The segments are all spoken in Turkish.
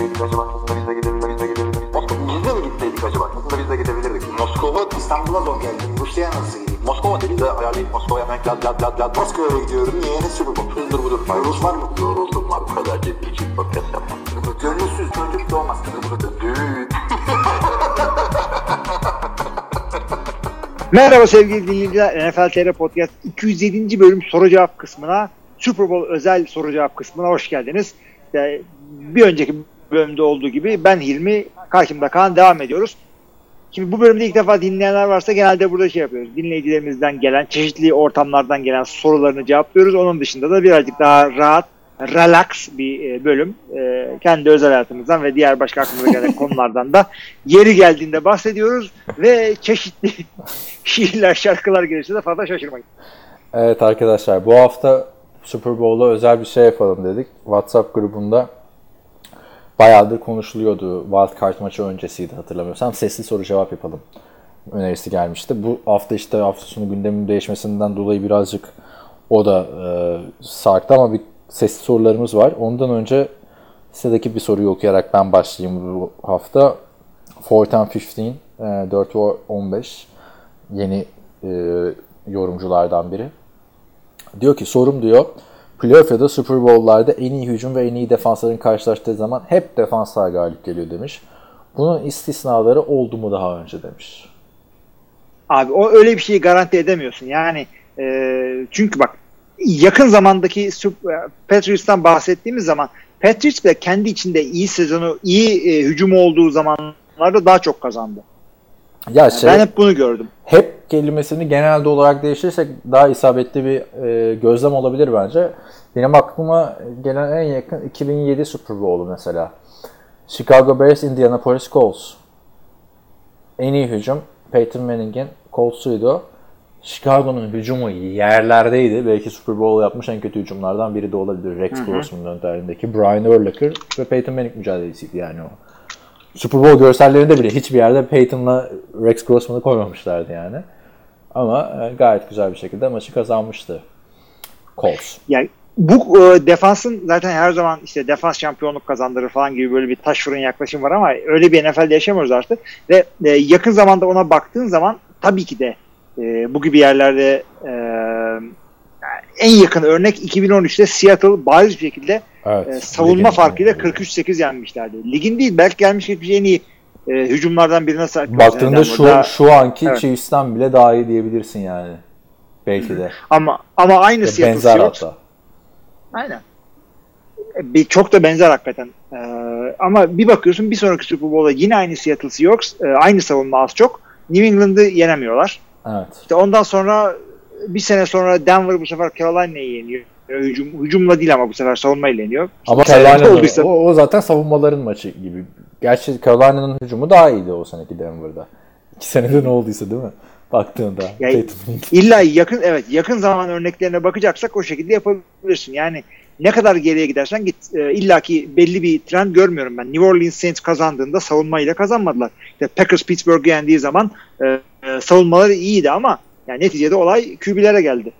gitseydik acaba? Aslında biz de gidebilirdik. Biz de mi gitseydik acaba? Aslında biz de gidebilirdik. Moskova İstanbul'a zor geldi. Rusya'ya nasıl gideyim? Moskova dedi de ayarlayıp Moskova'ya hemen lad lad lad lad. Moskova'ya gidiyorum. Niye? Ne Super Bowl? Hızdır budur. Rus var mı? Yoruldum var. Bu kadar ciddi ciddi podcast yapmam. Gönülsüz çocuk doğmaz. Düğün. Merhaba sevgili dinleyiciler. NFL TR Podcast 207. bölüm soru cevap kısmına Super Bowl özel soru cevap kısmına hoş geldiniz. Ee, Bir önceki bölümde olduğu gibi ben Hilmi, karşımda Kaan devam ediyoruz. Şimdi bu bölümde ilk defa dinleyenler varsa genelde burada şey yapıyoruz. Dinleyicilerimizden gelen, çeşitli ortamlardan gelen sorularını cevaplıyoruz. Onun dışında da birazcık daha rahat, relax bir e, bölüm. E, Kendi özel hayatımızdan ve diğer başka aklımıza gelen konulardan da yeri geldiğinde bahsediyoruz. Ve çeşitli şiirler, şarkılar gelirse de fazla şaşırmayın. Evet arkadaşlar bu hafta Super Bowl'a özel bir şey yapalım dedik. WhatsApp grubunda bayağıdır konuşuluyordu. Wild Card maçı öncesiydi hatırlamıyorsam. Sesli soru cevap yapalım önerisi gelmişti. Bu hafta işte hafta sonu gündemin değişmesinden dolayı birazcık o da e, sarktı ama bir sesli sorularımız var. Ondan önce sitedeki bir soruyu okuyarak ben başlayayım bu hafta. 4 and 15, e, 4 ve 15 yeni e, yorumculardan biri. Diyor ki sorum diyor playoff ya da Super Bowl'larda en iyi hücum ve en iyi defansların karşılaştığı zaman hep defanslar galip geliyor demiş. Bunun istisnaları oldu mu daha önce demiş. Abi o öyle bir şeyi garanti edemiyorsun. Yani e, çünkü bak yakın zamandaki Sup- Patriots'tan bahsettiğimiz zaman Patriots bile kendi içinde iyi sezonu, iyi e, hücumu olduğu zamanlarda daha çok kazandı. Ya şey, Ben hep bunu gördüm. hep kelimesini genelde olarak değiştirirsek daha isabetli bir e, gözlem olabilir bence. Benim aklıma gelen en yakın 2007 Super Bowl'u mesela. Chicago Bears, Indianapolis Colts. En iyi hücum Peyton Manning'in Colts'uydu. Chicago'nun hücumu yerlerdeydi. Belki Super Bowl yapmış en kötü hücumlardan biri de olabilir. Rex Grossman'ın önderliğindeki Brian Urlacher ve Peyton Manning mücadelesiydi yani o. Super Bowl görsellerinde bile hiçbir yerde Peyton'la Rex Grossman'ı koymamışlardı yani. Ama e, gayet güzel bir şekilde maçı kazanmıştı. Colts. Yani bu e, defansın zaten her zaman işte defans şampiyonluk kazandırır falan gibi böyle bir taş fırın yaklaşım var ama öyle bir NFL'de yaşamıyoruz artık. Ve e, yakın zamanda ona baktığın zaman tabii ki de e, bu gibi yerlerde e, en yakın örnek 2013'te Seattle bariz bir şekilde Evet. e, savunma farkıyla 43-8 yenmişlerdi. Ligin değil belki gelmiş geçmiş en iyi e, hücumlardan birine sahip. Baktığında Yani şu daha- şu anki Evet. Chiefs'ten bile daha iyi diyebilirsin yani. Belki de. ama ama aynı Ya Seattle benzer Seahawks hatta. Aynen. E, Bir, çok da benzer hakikaten. Ee, ama bir bakıyorsun bir sonraki Super Bowl'da yine aynı Seattle Seahawks, e, aynı savunma az çok. New England'ı yenemiyorlar. Evet. İşte ondan sonra bir sene sonra Denver bu sefer Carolina'yı yeniyor. Hücum, hücumla değil ama bu sefer savunmayla yeniyor. Ama olduysa- o, o zaten savunmaların maçı gibi. Gerçi Carolina'nın hücumu daha iyiydi o seneki Denver'da. İki senede ne olduysa değil mi? Baktığında. Ya- Peyton Manning. İlla yakın evet yakın zaman örneklerine bakacaksak o şekilde yapabilirsin. Yani ne kadar geriye gidersen git e, illaki belli bir trend görmüyorum ben. New Orleans Saints kazandığında savunmayla kazanmadılar. İşte Packers Pittsburgh'u yendiği zaman e, e, savunmaları iyiydi ama yani neticede olay QB'lere geldi.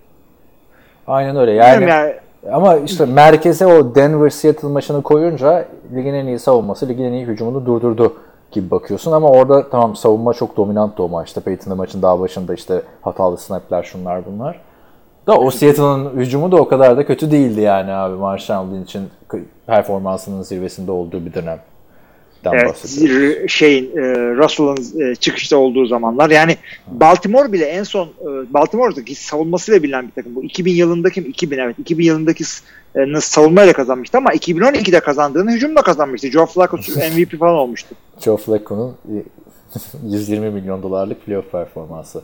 Aynen öyle. Yani, Yani ama işte merkeze o Denver Seattle maçını koyunca ligin en iyi savunması, ligin en iyi hücumunu durdurdu gibi bakıyorsun ama orada tamam savunma çok dominanttı o maçta. Peyton'ın maçın daha başında işte hatalı snapler şunlar bunlar. Da o Seattle'ın hücumu da o kadar da kötü değildi yani abi Marshall Lynch'in performansının zirvesinde olduğu bir dönemden Zir- şeyin e, Russell'ın e, çıkışta olduğu zamanlar. Yani Baltimore bile en son e, Baltimore'daki savunmasıyla bilinen bir takım. Bu 2000 yılındaki 2000 evet 2000 yılındaki e, savunmayla kazanmıştı ama 2012'de kazandığını hücumla kazanmıştı. Joe Flacco MVP falan olmuştu. Joe Flacco'nun 120 milyon dolarlık playoff performansı.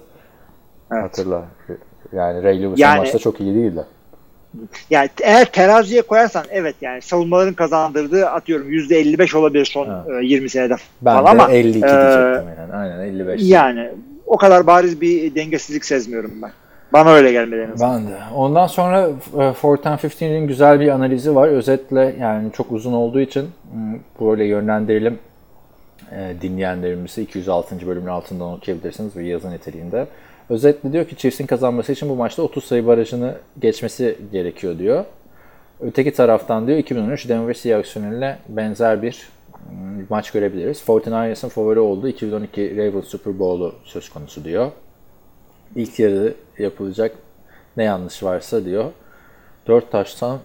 Evet. Hatırla. Yani Ray Lewis'in Yani- maçta çok iyi değildi. Yani eğer teraziye koyarsan evet yani savunmaların kazandırdığı atıyorum %55 olabilir son e, 20 senede Ben falan de ama 52 e, diyecektim yani. Aynen 55. yani o kadar bariz bir dengesizlik sezmiyorum ben. Bana öyle gelmedi en azından. Ben de. Ondan sonra e, Fourth and 15'in güzel bir analizi var. Özetle yani çok uzun olduğu için m, böyle yönlendirelim e, dinleyenlerimizi 206. bölümün altından okuyabilirsiniz ve yazı niteliğinde. Özetle diyor ki Chiefs'in kazanması için bu maçta 30 sayı barajını geçmesi gerekiyor diyor. Öteki taraftan diyor 2013 Denver Seahawks finaline benzer bir bir maç görebiliriz. 49ers'ın favori olduğu 2012 Ravens Super Bowl'u söz konusu diyor. İlk yarı yapılacak ne yanlış varsa diyor. 4 taştan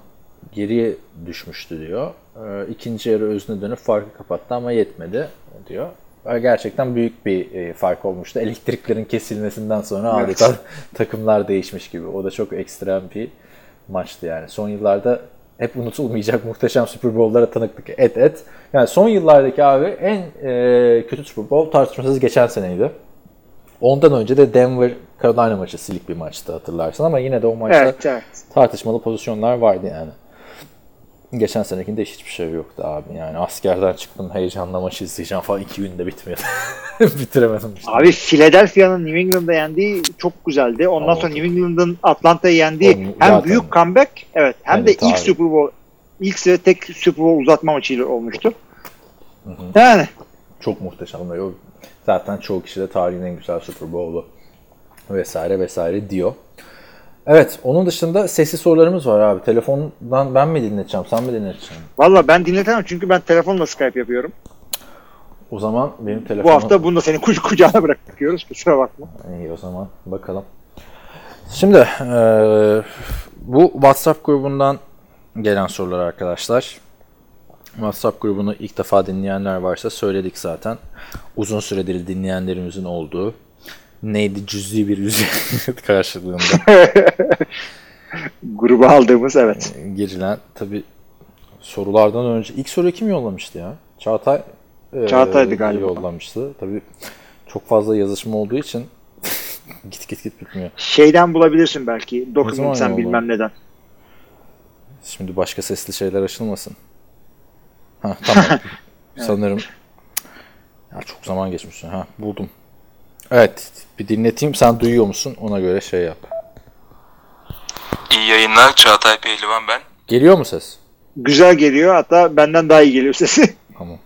geriye düşmüştü diyor. Ee, ikinci yarı özüne dönüp farkı kapattı ama yetmedi diyor. Gerçekten büyük bir e, fark olmuştu. Elektriklerin kesilmesinden sonra Evet. adeta takımlar değişmiş gibi. O da çok ekstrem bir maçtı yani. Son yıllarda hep unutulmayacak muhteşem Super Bowl'lara tanıklık et et. Yani son yıllardaki abi en e, kötü Super Bowl tartışmasız geçen seneydi. Ondan önce de Denver Carolina maçı silik bir maçtı hatırlarsın ama yine de o maçta Evet, evet. tartışmalı pozisyonlar vardı yani. Geçen senekinde hiçbir şey yoktu abi yani askerden çıktım heyecanla maçı izleyeceğim falan iki günde bitmiyordu. Bitiremedim işte. Abi Philadelphia'nın New England'da yendiği çok güzeldi. Ondan Ama sonra New England'ın Atlanta'yı yendiği hem zaten- büyük comeback evet hem Evet, de ilk abi. Super Bowl ilk ve tek Super Bowl uzatma maçıyla olmuştu. Yani Çok muhteşem. Zaten çoğu kişi de tarihin en güzel Super Bowl'u vesaire vesaire diyor. Evet, onun dışında sesli sorularımız var abi. Telefondan ben mi dinleteceğim, sen mi dinleteceksin? valla ben dinletemem çünkü ben telefonla Skype yapıyorum. O zaman benim Bu telefonum... hafta bunu da senin kuc- kucağına bırakıyoruz. Kusura bakma. İyi o zaman bakalım. Şimdi eee, bu WhatsApp grubundan gelen sorular arkadaşlar. WhatsApp grubunu ilk defa dinleyenler varsa söyledik zaten. Uzun süredir dinleyenlerimizin olduğu neydi cüzi bir ücret karşılığında Gruba aldığımız evet. girilen tabi sorulardan önce ilk soruyu kim yollamıştı ya? Çağatay eee, Çağatay'dı galiba. yollamıştı. Tabi çok fazla yazışma olduğu için git git git bitmiyor. Şeyden bulabilirsin belki. Document sen bilmem neden. Şimdi başka sesli şeyler açılmasın. Ha tamam. Sanırım. Ya çok zaman geçmiş. Ha buldum. Evet bir dinleteyim. Sen duyuyor musun? Ona göre şey yap. İyi yayınlar Çağatay Pehlivan ben. Geliyor mu ses? Güzel geliyor hatta benden daha iyi geliyor sesi. Tamam.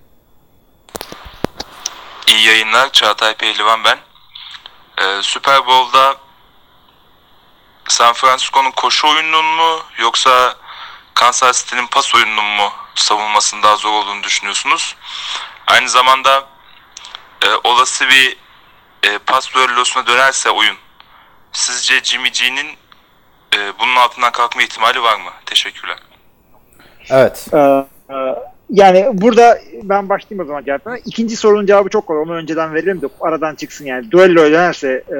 İyi yayınlar Çağatay Pehlivan ben. Ee, Super Bowl'da San Francisco'nun koşu oyununun mu yoksa Kansas City'nin pas oyununun mu savunmasının daha zor olduğunu düşünüyorsunuz? Aynı zamanda e, olası bir e, pas düellosuna dönerse oyun sizce Jimmy G'nin e, bunun altından kalkma ihtimali var mı? Teşekkürler. Evet. Ee, e, yani burada ben başlayayım o zaman cevaplarına. İkinci sorunun cevabı çok kolay. Onu önceden verelim de aradan çıksın yani. Duello dönerse e,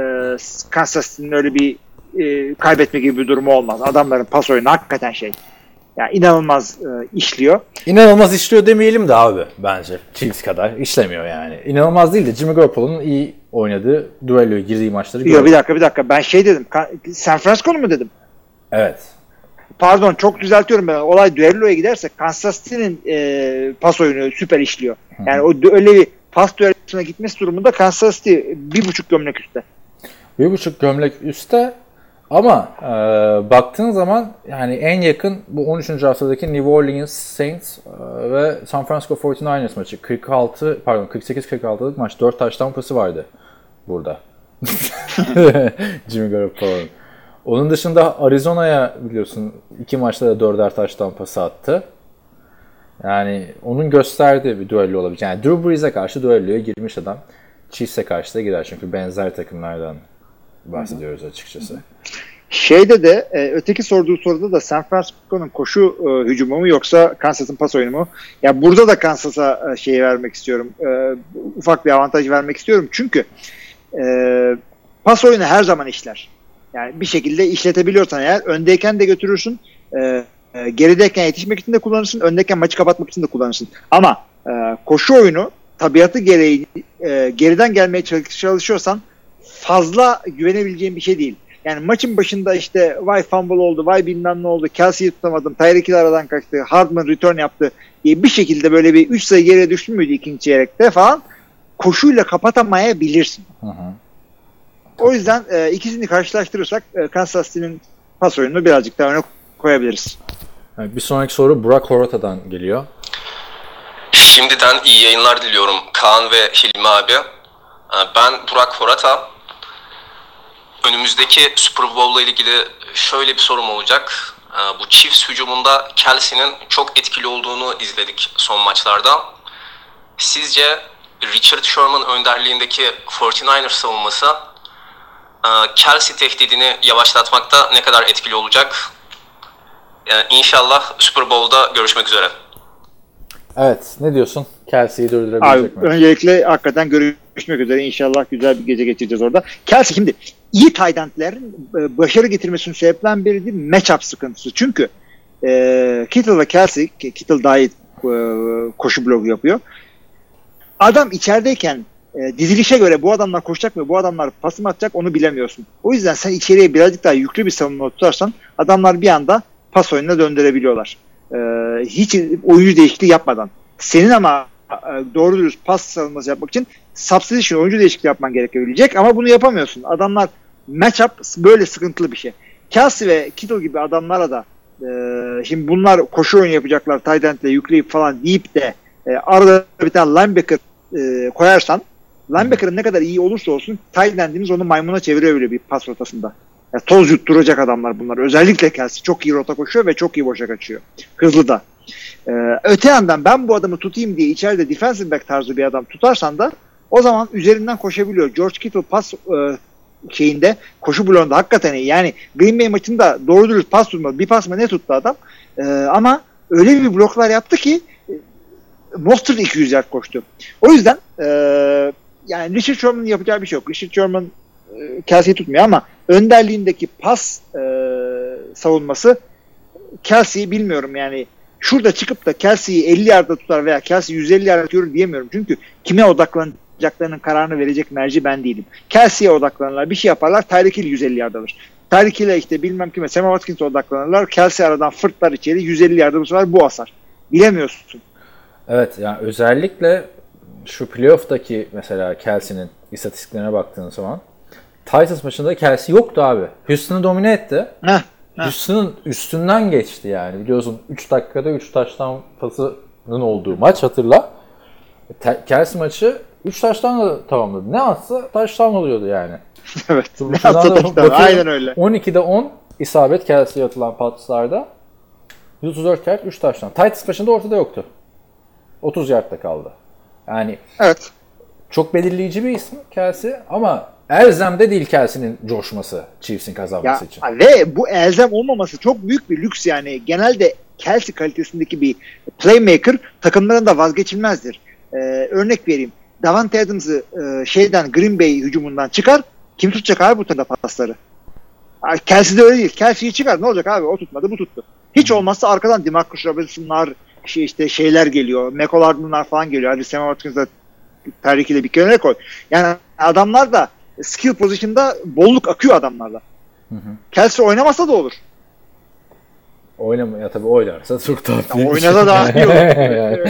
Kansas City'nin öyle bir e, kaybetme gibi bir durumu olmaz. Adamların pas oyunu hakikaten şey. Yani inanılmaz e, işliyor. İnanılmaz işliyor demeyelim de abi bence. Chiefs kadar işlemiyor yani. İnanılmaz değil de Jimmy Garoppolo'nun iyi oynadığı, duelloya girdiği maçları Yok gördük. bir dakika bir dakika. Ben şey dedim. San Francisco'nu mu dedim? Evet. Pardon çok düzeltiyorum ben. Olay düelloya giderse Kansas City'nin e, pas oyunu süper işliyor. Yani o dü- öyle bir pas düellosuna gitmesi durumunda Kansas City bir buçuk gömlek üstte. Bir buçuk gömlek üstte ama e, baktığın zaman yani en yakın bu 13. haftadaki New Orleans Saints e, ve San Francisco 49ers maçı. 46 pardon 48-46'lık maç. 4 taştan pası vardı burada. Jimmy Garoppolo'nun. Onun dışında Arizona'ya biliyorsun iki maçta da dörder taştan pası attı. Yani onun gösterdiği bir düello olabilir. Yani Drew Brees'e karşı düelloya girmiş adam. Chiefs'e karşı da girer çünkü benzer takımlardan bahsediyoruz açıkçası. Şeyde de e, öteki sorduğu soruda da San Francisco'nun koşu e, hücumu mu yoksa Kansas'ın pas oyunu mu? Ya burada da Kansas'a e, şeyi vermek istiyorum. E, ufak bir avantaj vermek istiyorum. Çünkü e, pas oyunu her zaman işler. Yani bir şekilde işletebiliyorsan eğer öndeyken de götürürsün. E, e, gerideyken yetişmek için de kullanırsın. Öndeyken maçı kapatmak için de kullanırsın. Ama e, koşu oyunu tabiatı gereği e, geriden gelmeye çalış- çalışıyorsan fazla güvenebileceğin bir şey değil. Yani maçın başında işte vay fumble oldu, vay bilmem ne oldu, Kelsey'yi tutamadım, Tyreek Hill aradan kaçtı, Hardman return yaptı diye bir şekilde böyle bir 3 sayı geriye düştün müydü ikinci çeyrekte falan koşuyla kapatamayabilirsin. Hı hı. O yüzden e, ikisini karşılaştırırsak e, Kansas City'nin pas oyununu birazcık daha öne koyabiliriz. Bir sonraki soru Burak Horata'dan geliyor. Şimdiden iyi yayınlar diliyorum Kaan ve Hilmi abi. Ee, Ben Burak Horata. Önümüzdeki Super Bowl ile ilgili şöyle bir sorum olacak. Ee, Bu Chiefs hücumunda Kelsey'nin çok etkili olduğunu izledik son maçlarda. Sizce Richard Sherman önderliğindeki 49ers savunması e, Kelsey tehdidini yavaşlatmakta ne kadar etkili olacak? E, İnşallah Super Bowl'da görüşmek üzere. Evet. Ne diyorsun? Kelsey'yi Abi durdurabilecek mi? öncelikle hakikaten görüşmek üzere. İnşallah güzel bir gece geçireceğiz orada. Kelsey şimdi iyi tight endlerin e, başarı getirmesinin sebeplerinden biri değil matchup sıkıntısı. Çünkü e, Kittle ve Kelsey, ki Kittle daha iyi e, koşu blogu yapıyor. Adam içerideyken e, dizilişe göre bu adamlar koşacak mı, bu adamlar pas mı atacak onu bilemiyorsun. O yüzden sen içeriye birazcık daha yüklü bir savunma tutarsan adamlar bir anda pas oyununa döndürebiliyorlar. E, hiç oyuncu değişikliği yapmadan. Senin ama e, doğru dürüst pas savunması yapmak için substitution oyuncu değişikliği yapman gerekebilecek ama bunu yapamıyorsun. Adamlar matchup böyle sıkıntılı bir şey. Kelsey ve Kittle gibi adamlara da e, şimdi bunlar koşu oyunu yapacaklar tight yükleyip falan deyip de e, arada bir tane linebacker e, koyarsan linebacker'ın ne kadar iyi olursa olsun tight onu maymuna çeviriyor böyle bir pas rotasında. Yani toz yutturacak adamlar bunlar. Özellikle Kelsey çok iyi rota koşuyor ve çok iyi boşa kaçıyor. Hızlı da. Ee, öte yandan ben bu adamı tutayım diye içeride defensive back tarzı bir adam tutarsan da o zaman üzerinden koşabiliyor. George Kittle pas e, şeyinde koşu bloğunda hakikaten iyi. Yani Green Bay maçında doğru dürüst pas tutmadı. Bir pas mı ne tuttu adam. Ee, ama öyle bir bloklar yaptı ki e, Mostert 200 yard koştu. O yüzden e, yani Richard Sherman'ın yapacağı bir şey yok. Richard Sherman e, Kelsey'i tutmuyor ama önderliğindeki pas e, savunması Kelsey'i bilmiyorum yani şurada çıkıp da Kelsey'i 50 yardta tutar veya Kelsey 150 yardta görür diyemiyorum. Çünkü kime odaklanacaklarının kararını verecek merci ben değilim. Kelsey'e odaklanırlar. Bir şey yaparlar. Tyreek Hill 150 yard alır. Tyreek Hill'e işte bilmem kime Sam Watkins'e odaklanırlar. Kelsey aradan fırtlar içeri 150 yarda bu sefer bu asar. Bilemiyorsun. Evet yani özellikle şu playoff'taki mesela Kelsey'nin istatistiklerine baktığın zaman Titans maçında Kelsey yoktu abi. Houston'ı domine etti. Heh. Houston'ın üstünden geçti yani. Biliyorsun 3 dakikada 3 taştan pasının olduğu maç hatırla. Te- Kelsey maçı 3 taştan da tamamladı. Ne atsa taştan oluyordu yani. evet. Şuradan Atsa taştan. Aynen öyle. 12'de 10 isabet Kelsey'ye atılan paslarda. 134 yard 3 taştan. Titans maçında ortada yoktu. 30 yardta kaldı. Yani Evet. çok belirleyici bir isim Kelsey ama Elzem'de değil Kelsey'nin coşması Chiefs'in Ya, kazanması için. ve bu elzem olmaması çok büyük bir lüks yani. Genelde Kelsey kalitesindeki bir playmaker takımların da vazgeçilmezdir. Ee, örnek vereyim. Davante Adams'ı e, şeyden Green Bay hücumundan çıkar. Kim tutacak abi bu tarafa pasları? Kelsey de öyle değil. Kelsey'yi çıkar. Ne olacak abi? O tutmadı, bu tuttu. Hiç olmazsa arkadan Demarcus Robinson'lar şey işte şeyler geliyor. McCollard'lar falan geliyor. Hadi Sam Watkins'da Tyreek ile bir kenara koy. Yani adamlar da skill position'da bolluk akıyor adamlarla. Kelsey oynamasa da olur. Oynamaya tabii oynarsa çok tatlı. Ya oynasa daha iyi olur.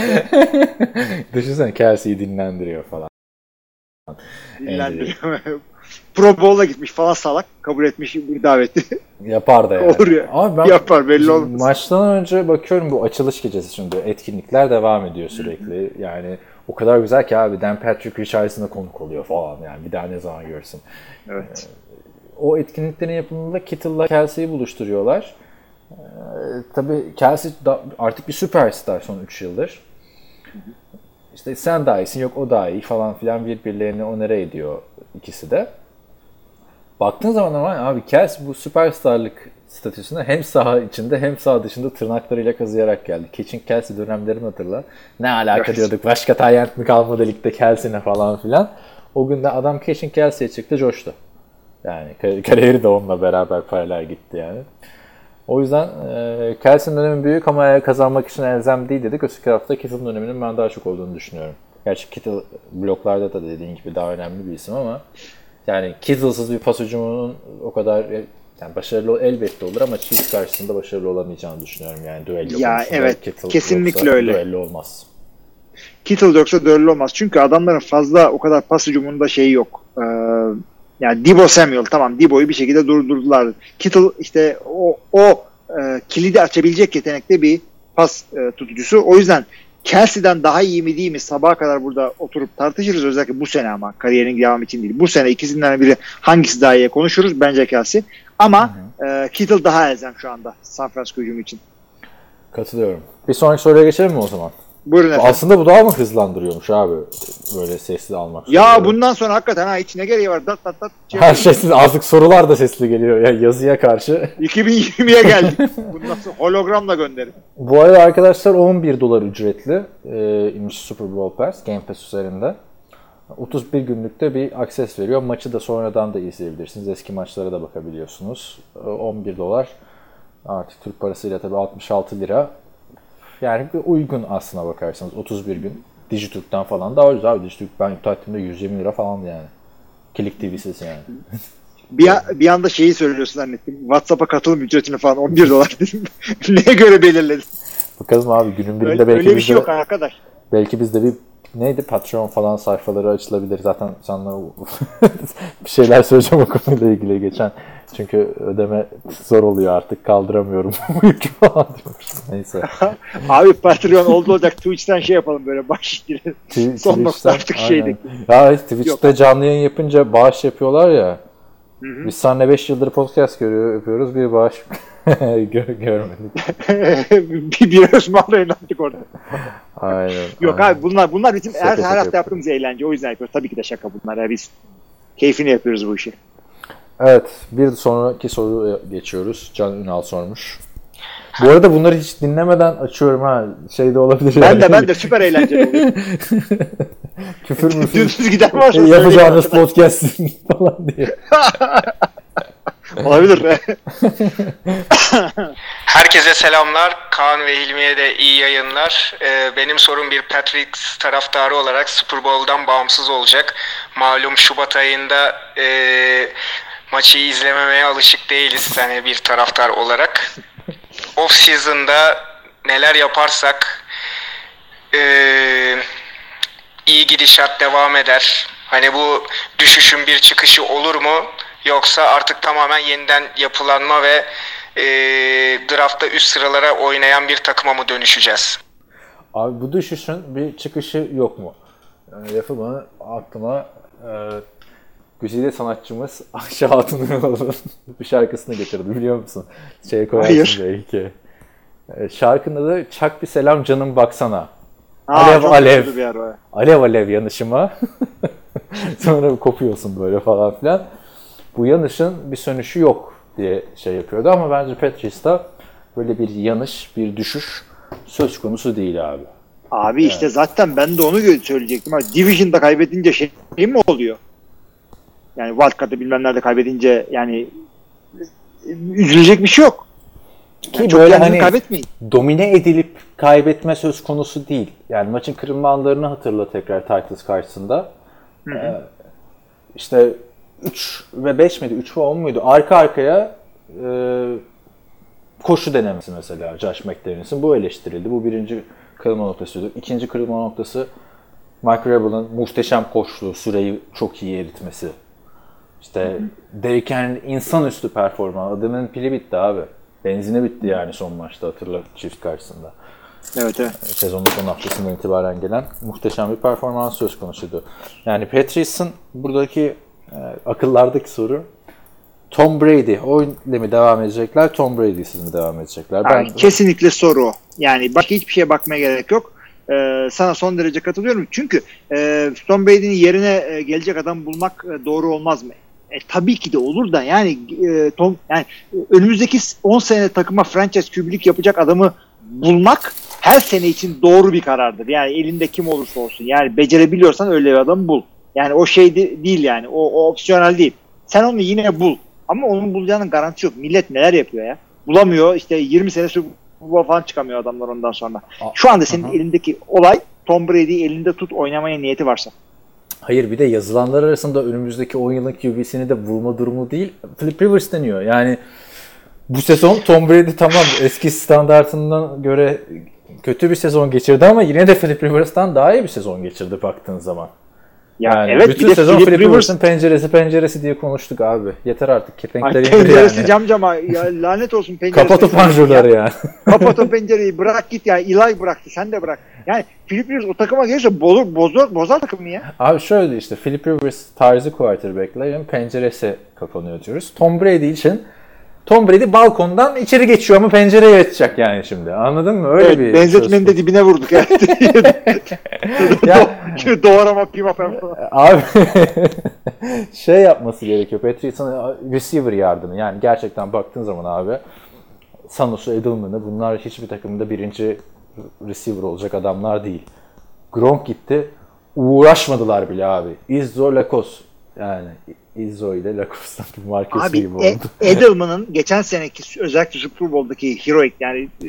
Düşünsene Kelsey'yi dinlendiriyor falan. Dinlendiriyor. Pro Bowl'a gitmiş falan salak. Kabul etmiş bir daveti. Yapar da yani. Olur ya. Ama ben Yapar, belli olmaz. Maçtan önce bakıyorum bu açılış gecesi şimdi etkinlikler devam ediyor sürekli. Yani o kadar güzel ki abi Dan Patrick Richardson'a konuk oluyor falan yani bir daha ne zaman görsün. evet. O etkinliklerin yapımında Kittle'la Kelsey'yi buluşturuyorlar. Ee, tabii Kelsey da artık bir süperstar son 3 yıldır. İşte sen daha iyisin yok o daha iyi falan filan birbirlerini onere ediyor ikisi de. Baktığın zaman ama abi Kelsey bu süperstarlık statüsüne hem saha içinde hem saha dışında tırnaklarıyla kazıyarak geldi. Keçin Kelsey dönemlerini hatırla. Ne alaka Evet. diyorduk, başka tayyent mi kalmadı ligde Kelsey'ne falan filan. O gün de adam Keçin Kelsey'e çıktı coştu. Yani kar- kariyeri de onunla beraber paralel gitti yani. O yüzden e, Kelsey'nin dönemi büyük ama kazanmak için elzem değil dedik. Öteki hafta Kittle'ın döneminin ben daha çok olduğunu düşünüyorum. Gerçi Kittle bloklarda da dediğin gibi daha önemli bir isim ama yani Kittle'sız bir pas hücumunun o kadar yani başarılı elbette olur ama Chiefs karşısında başarılı olamayacağını düşünüyorum yani düello Ya evet, Kittle kesinlikle yoksa öyle. Düello olmaz. Kittle yoksa dörlü olmaz. Çünkü adamların fazla o kadar pas hücumunda şeyi yok. Ee, yani Debo Samuel tamam Debo'yu bir şekilde durdurdular. Kittle işte o, o e, kilidi açabilecek yetenekte bir pas e, tutucusu. O yüzden Kelsey'den daha iyi mi değil mi sabaha kadar burada oturup tartışırız özellikle bu sene ama kariyerin devamı için değil. Bu sene ikisinden biri hangisi daha iyi konuşuruz bence Kelsey. Ama e, Kittle daha elzem şu anda San Francisco hücumu için. Katılıyorum. Bir sonraki soruya geçelim mi o zaman? Buyurun efendim. Aslında bu daha mı hızlandırıyormuş abi böyle sesli almak? Ya soruları? bundan sonra hakikaten ha hiç ne gereği var? Dat dat dat. Şey her şey artık sorular da sesli geliyor ya yazıya karşı. 2020'ye geldik. Bundan sonra hologramla gönderin. Bu arada arkadaşlar 11 dolar ücretli e, imiş Super Bowl Pass Game Pass üzerinde. 31 günlükte bir akses veriyor. Maçı da sonradan da izleyebilirsiniz. Eski maçlara da bakabiliyorsunuz. E, 11 dolar. Artık Türk parasıyla tabii 66 lira. Yani bir uygun aslına bakarsanız 31 gün. Dijitürk'ten falan daha ucuz abi. Dijitürk ben ettiğimde 120 lira falandı yani. Kilik TV'siz yani. Bir, bir anda şeyi söylüyorsun zannettim. WhatsApp'a katılım ücretini falan 11 dolar dedim. Neye göre belirledin? Bakalım abi günün birinde Öyle, belki öyle bir şey yok arkadaş. Belki bizde bir neydi Patreon falan sayfaları açılabilir. Zaten sana bir şeyler söyleyeceğim o konuyla ilgili geçen. Çünkü ödeme zor oluyor artık kaldıramıyorum bu yükü falan diyormuşum. Neyse. Abi Patreon oldu olacak Twitch'ten şey yapalım böyle başlayalım. Tw- Son nokta artık şeydeki. Ya Twitch'te canlı yayın yapınca bağış yapıyorlar ya. Biz seninle 5 yıldır podcast görüyor, yapıyoruz. Bir bağış gö- görmedik. bir bir ısmarlayın artık orada. Aynen. Yok aynen. abi bunlar bunlar bizim Şaka her, her hafta yapıyorum. yaptığımız eğlence. O yüzden yapıyoruz. Tabii ki de şaka bunlar. Ya. Biz keyfini yapıyoruz bu işi. Evet, bir sonraki soruya geçiyoruz. Can Ünal sormuş. Bu arada bunları hiç dinlemeden açıyorum ha. Şey de olabilir. Ben yani. de ben de süper eğlenceli oluyor. Küfür müfür Dümsüz giden varsa şey yapacağınız podcast falan diye. Olabilir. Herkese selamlar. Kaan ve Hilmi'ye de iyi yayınlar. Ee, benim sorum bir Patriots taraftarı olarak Super Bowl'dan bağımsız olacak. Malum Şubat ayında e, maçı izlememeye alışık değiliz hani bir taraftar olarak. Off season'da neler yaparsak e, iyi gidişat devam eder. Hani bu düşüşün bir çıkışı olur mu? Yoksa artık tamamen yeniden yapılanma ve e, draftta üst sıralara oynayan bir takıma mı dönüşeceğiz? Abi bu düşüşün bir çıkışı yok mu? Yani lafı bana aklıma e, güzide sanatçımız Ayşe Hatun Ünal'ın bir şarkısını getirdi biliyor musun? Şey koyarsın Hayır. belki. E, şarkının adı Çak bir selam canım baksana. Aa, Alev, alev. alev alev yanışıma. Sonra kopuyorsun böyle falan filan. Bu yanışın bir sönüşü yok diye şey yapıyordu ama bence Patrice'da böyle bir yanış, bir düşüş söz konusu değil abi. Abi işte zaten ben de onu söyleyecektim. Division'da kaybedince şey mi oluyor? Yani Wildcard'da bilmem nerede kaybedince yani üzülecek bir şey yok. Ki Yani böyle hani kaybetmeyin. domine edilip kaybetme söz konusu değil. Yani maçın kırılma anlarını hatırla tekrar Titans karşısında. Ee, işte 3 ve 5 miydi? 3 ve 10 muydu? Arka arkaya e, koşu denemesi mesela Josh McDaniels'ın. Bu eleştirildi. Bu birinci kırılma noktasıydı. İkinci kırılma noktası Mike Rebel'ın muhteşem koştuğu, süreyi çok iyi eritmesi. İşte Derrick Henry'nin insanüstü performans. Adamın pili bitti abi. Benzini bitti yani son maçta hatırla çift karşısında. Evet evet. Sezonun son haftasından itibaren gelen muhteşem bir performans söz konusuydu. Yani Patrice'in buradaki e, akıllardaki soru Tom Brady o ile mi devam edecekler, Tom Brady'siz mi devam edecekler? Yani kesinlikle soru. Yani başka hiçbir şeye bakmaya gerek yok. Ee, sana son derece katılıyorum. Çünkü e, Tom Brady'nin yerine e, gelecek adam bulmak e, doğru olmaz mı? E, tabii ki de olur da yani e, Tom yani e, önümüzdeki 10 sene takıma franchise QB'lik yapacak adamı bulmak her sene için doğru bir karardır. Yani elinde kim olursa olsun. Yani becerebiliyorsan öyle bir adamı bul. Yani o şey de- değil yani. O, o opsiyonel değil. Sen onu yine bul. Ama onun bulacağının garantisi yok. Millet neler yapıyor ya? Bulamıyor. İşte 20 sene Super falan çıkamıyor adamlar ondan sonra. Şu anda senin Aha. elindeki olay Tom Brady'yi elinde tut oynamaya niyeti varsa. Hayır bir de yazılanlar arasında önümüzdeki 10 yılın QB'sini de vurma durumu değil. Philip Rivers deniyor. Yani bu sezon Tom Brady tamam eski standartından göre kötü bir sezon geçirdi ama yine de Philip Rivers'tan daha iyi bir sezon geçirdi baktığın zaman. Ya Yani evet bütün bir sezon Philip Philip Rivers Rivers'ın penceresi penceresi diye konuştuk abi. Yeter artık kepenkleri indir penceresi yani. cam cama ya lanet olsun penceresi. Kapat o panjurları yani. Kapat o pencereyi bırak git ya. Eli bıraktı sen de bırak. Yani Philip Rivers o takıma gelirse bozar, bozar, bozar takımı ya. Abi şöyle işte Philip Rivers tarzı quarterback'lerin penceresi kapanıyor diyoruz. Tom Brady için Tom Brady balkondan içeri geçiyor ama pencereye açacak yani şimdi. Anladın mı? Öyle Evet, bir benzetmenin de dibine vurduk. Evet. Ya- Doğrama pima falan. Abi şey yapması gerekiyor. Patriots'ın receiver yardımı. Yani gerçekten baktığın zaman abi Sanos'u Edelman'ı bunlar hiçbir takımda birinci receiver olacak adamlar değil. Gronk gitti. Uğraşmadılar bile abi. Izzo Lacos. Yani Izzo ile Lacos'tan bir marka ismi Abi gibi E- oldu. Edelman'ın geçen seneki özellikle Super Bowl'daki heroic yani e,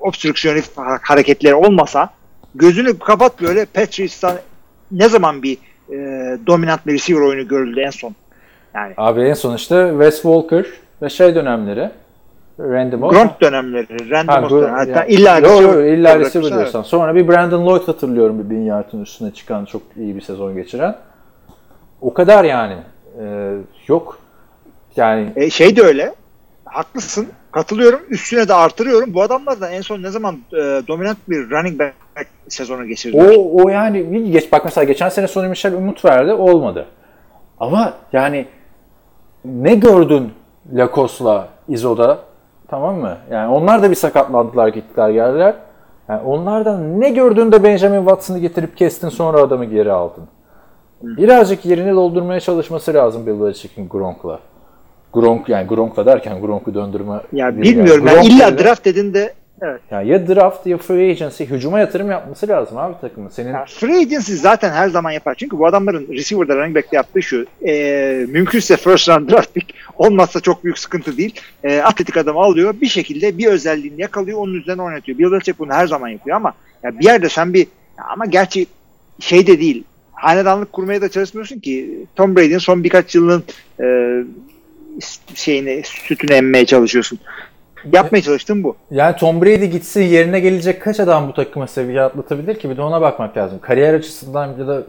obstrüksiyonist hareketleri olmasa gözünü kapat böyle Patriots'tan ne zaman bir e, dominant bir receiver oyunu görüldü en son? Yani Abi en son işte Wes Walker ve şey dönemleri Randy Moss. Gronk dönemleri, Randy Ha, Moss dönemleri. Hatta yani- illa Yo, yo, illa receiver diyorsan. Sonra bir Brandon Lloyd hatırlıyorum bir bin yardın üstüne çıkan çok iyi bir sezon geçiren. O kadar yani. Ee, yok. Yani E, şey de öyle. Haklısın. Katılıyorum. Üstüne de artırıyorum. Bu adamlardan en son ne zaman e, dominant bir running back sezonu geçirdiler? o, o yani geç bak mesela geçen sene Sonny Michel umut verdi olmadı. Ama yani ne gördün Lacos'la Izo'da tamam mı? Yani onlar da bir sakatlandılar gittiler geldiler. Yani onlardan ne gördün de Benjamin Watson'ı getirip kestin sonra adamı geri aldın. Birazcık yerini doldurmaya çalışması lazım Bill Belichick'in Gronk'la. Gronk yani Gronk'la derken Gronk'u döndürme Ya bilmiyorum. yani. Yani Gronk illa draft dediğinde evet. yani ya draft ya free agency hücuma yatırım yapması lazım abi takımın. Senin Ya free agency zaten her zaman yapar. Çünkü bu adamların receiver'da running back'te yaptığı şu. E, mümkünse first round draft pick olmazsa çok büyük sıkıntı değil. E, atletik adam alıyor. Bir şekilde bir özelliğini yakalıyor. Onun üzerine oynatıyor. Bill Belichick bunu her zaman yapıyor ama ya bir yerde sen bir ama gerçi şey de değil. Hanedanlık kurmaya da çalışmıyorsun ki. Tom Brady'nin son birkaç yılının e, şeyini sütünü emmeye çalışıyorsun. Yapmaya çalıştığım bu. Yani Tom Brady gitsin yerine gelecek kaç adam bu takıma seviye atlatabilir ki? Bir de ona bakmak lazım. Kariyer açısından ya da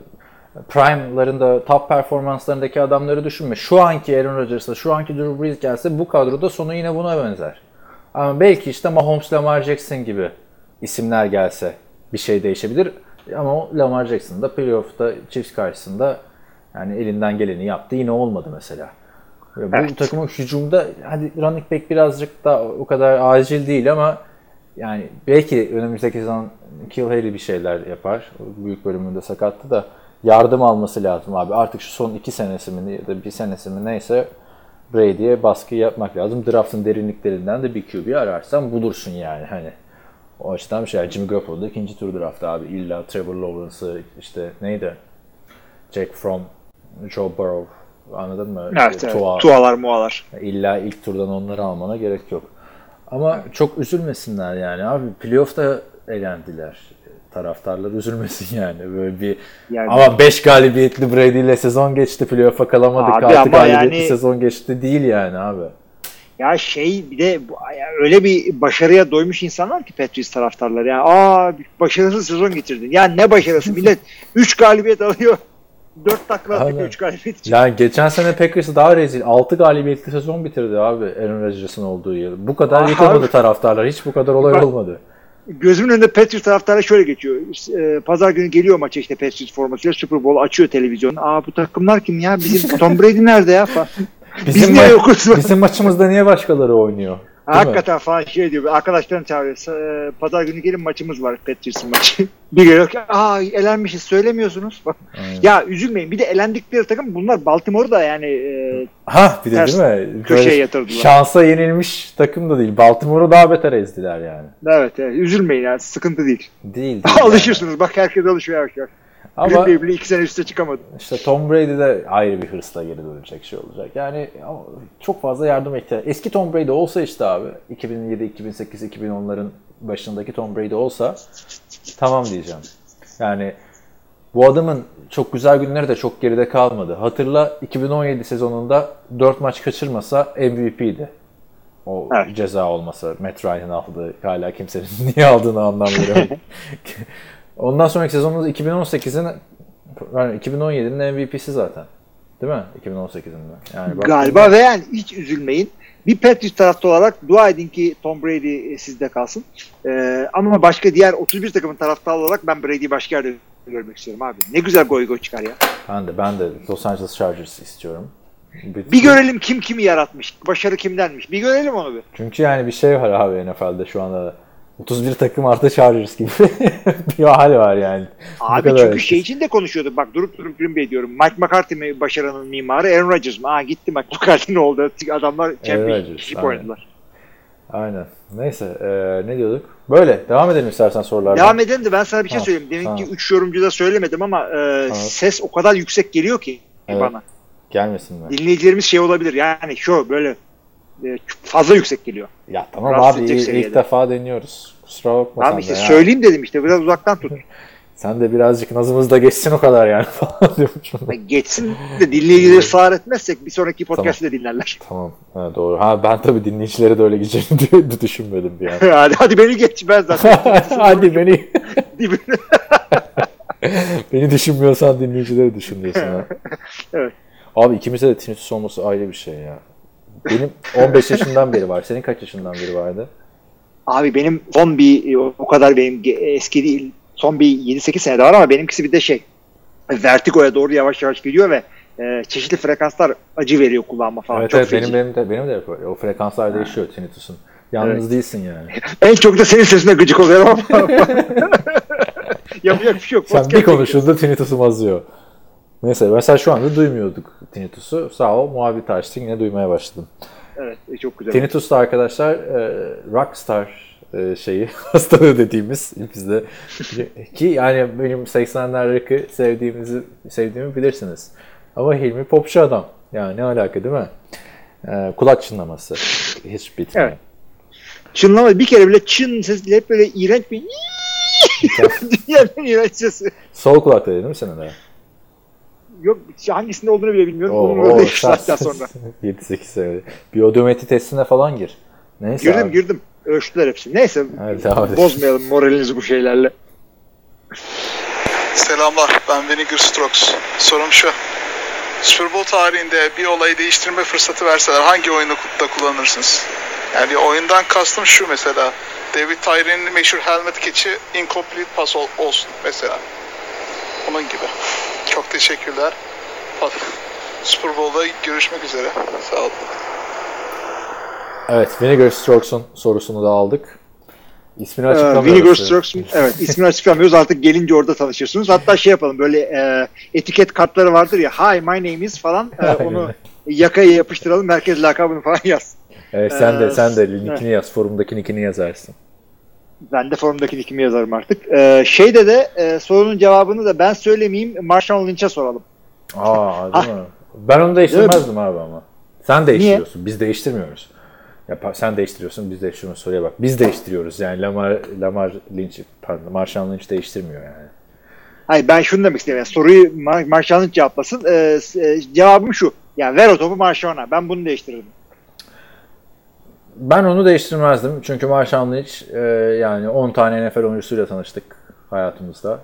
prime'larında, top performanslarındaki adamları düşünme. Şu anki Aaron Rodgers'la, şu anki Drew Brees gelse bu kadroda sonu yine buna benzer. Ama belki işte Mahomes, Lamar Jackson gibi isimler gelse bir şey değişebilir. Ama o Lamar Jackson da playoff'ta Chiefs karşısında yani elinden geleni yaptı. Yine olmadı mesela. Bu Evet. takımın hücumda hadi running back birazcık da o kadar acil değil ama yani belki önümüzdeki sezon Kill Harry bir şeyler yapar. Büyük bölümünde sakattı da yardım alması lazım abi. Artık şu son iki senesi mi ya da bir senesi mi neyse Brady'ye baskı yapmak lazım. Draft'ın derinliklerinden de bir QB ararsan bulursun yani hani. O açıdan bir şey. Jimmy Garoppolo da ikinci tur draft abi. İlla Trevor Lawrence'ı işte neydi? Jack Fromm, Joe Burrow anladın mı? Evet, evet. Tua- Tualar mualar. İlla ilk turdan onları almana gerek yok. Ama çok üzülmesinler yani abi. Playoff'ta elendiler. Taraftarlar üzülmesin yani. Böyle bir Yani- ama 5 galibiyetli Brady ile sezon geçti. Playoff'a kalamadık. Abi 6 ama galibiyetli yani- sezon geçti değil yani abi. Ya şey bir de öyle bir başarıya doymuş insanlar ki Patriots taraftarları. Yani aa başarısız sezon geçirdin. Ya ne başarısı? Millet 3 galibiyet alıyor. 4 takla atıyor Aynen. 3 galibiyet için. Yani geçen sene Packers daha rezil. 6 galibiyetli sezon bitirdi abi Aaron Rodgers'ın olduğu yıl. Bu kadar Aha. yıkılmadı taraftarlar. Hiç bu kadar olay Bak- olmadı. Gözümün önünde Patriots taraftarı şöyle geçiyor. Ee, Pazar günü geliyor maça işte Patriots formasıyla Super Bowl açıyor televizyonu. Aa bu takımlar kim ya? Bizim Tom Brady nerede ya? Falan. Biz Bizim, niye ma- yokuz? bizim maçımızda niye başkaları oynuyor? Değil mi? Hakikaten falan şey diyor. Arkadaşlarım çağırıyor. Ee, Pazar günü gelin maçımız var Patriots'ın maçı. bir geliyor ki aa elenmişiz söylemiyorsunuz. Aynen. ya üzülmeyin. Bir de elendikleri takım bunlar Baltimore'da yani e, Ha bir de Ters değil mi? köşeye Böyle yatırdılar. Şansa yenilmiş takım da değil. Baltimore'u daha beter ezdiler yani. evet, evet üzülmeyin yani sıkıntı değil. Değil. değil Alışırsınız. Bak herkes alışıyor yavaş yavaş. Yani. Green Ama Bay bile iki sene üstte çıkamadı. işte Tom Brady de ayrı bir hırsla geri dönecek şey olacak. Yani ama çok fazla yardım ihtiyaç. Eski Tom Brady olsa işte abi 2007, 2008, 2010'ların başındaki Tom Brady olsa tamam diyeceğim. Yani bu adamın çok güzel günleri de çok geride kalmadı. Hatırla 2017 sezonunda 4 maç kaçırmasa MVP'di. O Evet. ceza olmasa Matt Ryan'ın aldığı hala kimsenin niye aldığını anlamıyorum. Ondan sonraki sezonumuz 2018'in yani 2017'nin MVP'si zaten. Değil mi? 2018'in de. Yani Galiba ve yani hiç üzülmeyin. Bir Patriots taraftarı olarak dua edin ki Tom Brady e, sizde kalsın. Ee, ama başka diğer 31 takımın taraftarı olarak ben Brady'yi başka yerde görmek istiyorum abi. Ne güzel goy goy çıkar ya. Ben de ben de Los Angeles Chargers istiyorum. Bir görelim kim kimi yaratmış. Başarı kimdenmiş. Bir görelim onu bir. Çünkü yani bir şey var abi NFL'de şu anda. 31 takım artı çağırırız gibi bir hal var yani. Abi çünkü etkisiz. şey için de konuşuyorduk. Bak durup durup Green Bay diyorum. Mike McCarthy mi başarının mimarı? Aaron Rodgers mı? Aa gitti Mike McCarthy ne oldu? Adamlar championship oynadılar. Aynen. Neyse eee, ne diyorduk? Böyle devam edelim istersen sorulardan. Devam edelim de ben sana bir şey Ha, söyleyeyim. Deminki tamam. 3 yorumcuda söylemedim ama e, ses o kadar yüksek geliyor ki Evet. bana. Gelmesinler. Dinleyicilerimiz şey olabilir. Yani şu böyle e, fazla yüksek geliyor. Ya tamam Rahatsız abi ilk, ilk defa deniyoruz. Kusura bakma Tamam sen işte de ya. söyleyeyim dedim işte biraz uzaktan tut. Sen de birazcık nazımız da geçsin o kadar yani falan diyormuşum. Geçsin de dinleyicileri sağır etmezsek bir sonraki podcast'ı da dinlerler. Tamam. Ha, doğru. Ha ben tabii dinleyicileri de öyle gideceğini de düşünmedim bir an. hadi, hadi beni geç ben zaten. Hadi beni beni düşünmüyorsan dinleyicileri düşün diyorsun ha. Evet. Abi ikimize de tinnitus olması ayrı bir şey ya. Benim 15 yaşından beri var. Senin kaç yaşından beri vardı? Abi benim son bir o o kadar benim eski değil. Son bir 7-8 senede var ama benimkisi bir de şey vertigoya doğru yavaş yavaş gidiyor ve e, çeşitli frekanslar acı veriyor kulağıma falan. evet Çok evet benim, feci. benim de benim de. O frekanslar değişiyor tinnitusun. Yalnız değilsin yani. En çok da senin sesine gıcık oluyorum ama. Yapacak bir şey yok. Sen bir konuştuğunda tinnitusum azıyor. Neyse mesela şu anda duymuyorduk tinnitusu. Sağ ol muhabbet açtın yine duymaya başladım. Evet e, çok güzel. Tinnitus da arkadaşlar e, rockstar e, şeyi hastalığı dediğimiz bizde ki yani benim 80'ler rock'ı sevdiğimizi sevdiğimi bilirsiniz. Ama Hilmi popçu adam. Yani ne alaka değil mi? E, kulak çınlaması. Hiç bitmiyor. Evet. Çınlama bir kere bile çın sesiyle hep böyle iğrenç bir dünyanın en iğrenç sesi. Sol kulakta değil mi senin de? Yok hangisinde olduğunu bile bilmiyorum. Oo, Onun öyle oo, 3 saatten sonra. 7-8 sene. Biyodometri testine falan gir. Neyse Girdim abi. girdim. Ölçtüler hepsini. Neyse Evet, edelim. bozmayalım moralinizi bu şeylerle. Selamlar, ben Vinegar Strokes. Sorum şu. Super Bowl tarihinde bir olayı değiştirme fırsatı verseler hangi oyunu da kullanırsınız? Yani oyundan kastım şu mesela. David Tyree'nin meşhur helmet keçi incomplete pass ol- olsun mesela. Onun gibi. Çok teşekkürler. Super Bowl'da görüşmek üzere. Sağ olun. Evet, Vinegar Strokes'un sorusunu da aldık. İsmini Ee, açıklamıyoruz. Vinegar Strokes'un evet ismini açıklamıyoruz artık gelince orada tanışırsınız. Hatta şey yapalım böyle e, etiket kartları vardır ya hi my name is falan e, onu yakaya yapıştıralım herkes lakabını falan yazsın. Evet, sen de Ee, sen de linkini yaz, forumdaki linkini yazarsın. Ben de forumdaki nickimi yazarım artık. Ee, şeyde de e, sorunun cevabını da ben söylemeyeyim Marshall Lynch'e soralım. Aa, değil mi? Ben onu değiştirmezdim abi ama. Sen değiştiriyorsun, biz değiştirmiyoruz. Ya sen değiştiriyorsun, biz değiştiriyoruz. Soruya bak. Biz değiştiriyoruz yani Lamar Lamar Lynch, pardon, Marshall Lynch değiştirmiyor yani. Hayır ben şunu demek istiyorum. Yani soruyu Mar- Marshall Lynch cevaplasın. Ee, e, cevabım şu. Yani ver o topu Marshall'a. Ben bunu değiştiririm. Ben onu değiştirmezdim. Çünkü Marshall Lynch e, yani 10 tane NFL oyuncusuyla tanıştık hayatımızda.